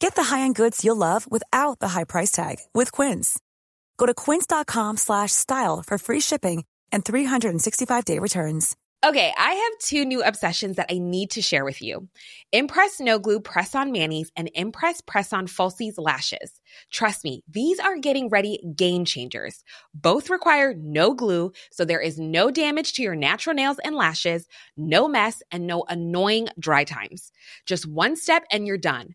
S7: Get the high-end goods you'll love without the high price tag with Quince. Go to quince.com slash style for free shipping and 365-day returns.
S8: Okay, I have two new obsessions that I need to share with you. Impress No Glue Press On Manis and Impress Press On Falsies Lashes. Trust me, these are getting ready game changers. Both require no glue, so there is no damage to your natural nails and lashes, no mess, and no annoying dry times. Just one step and you're done.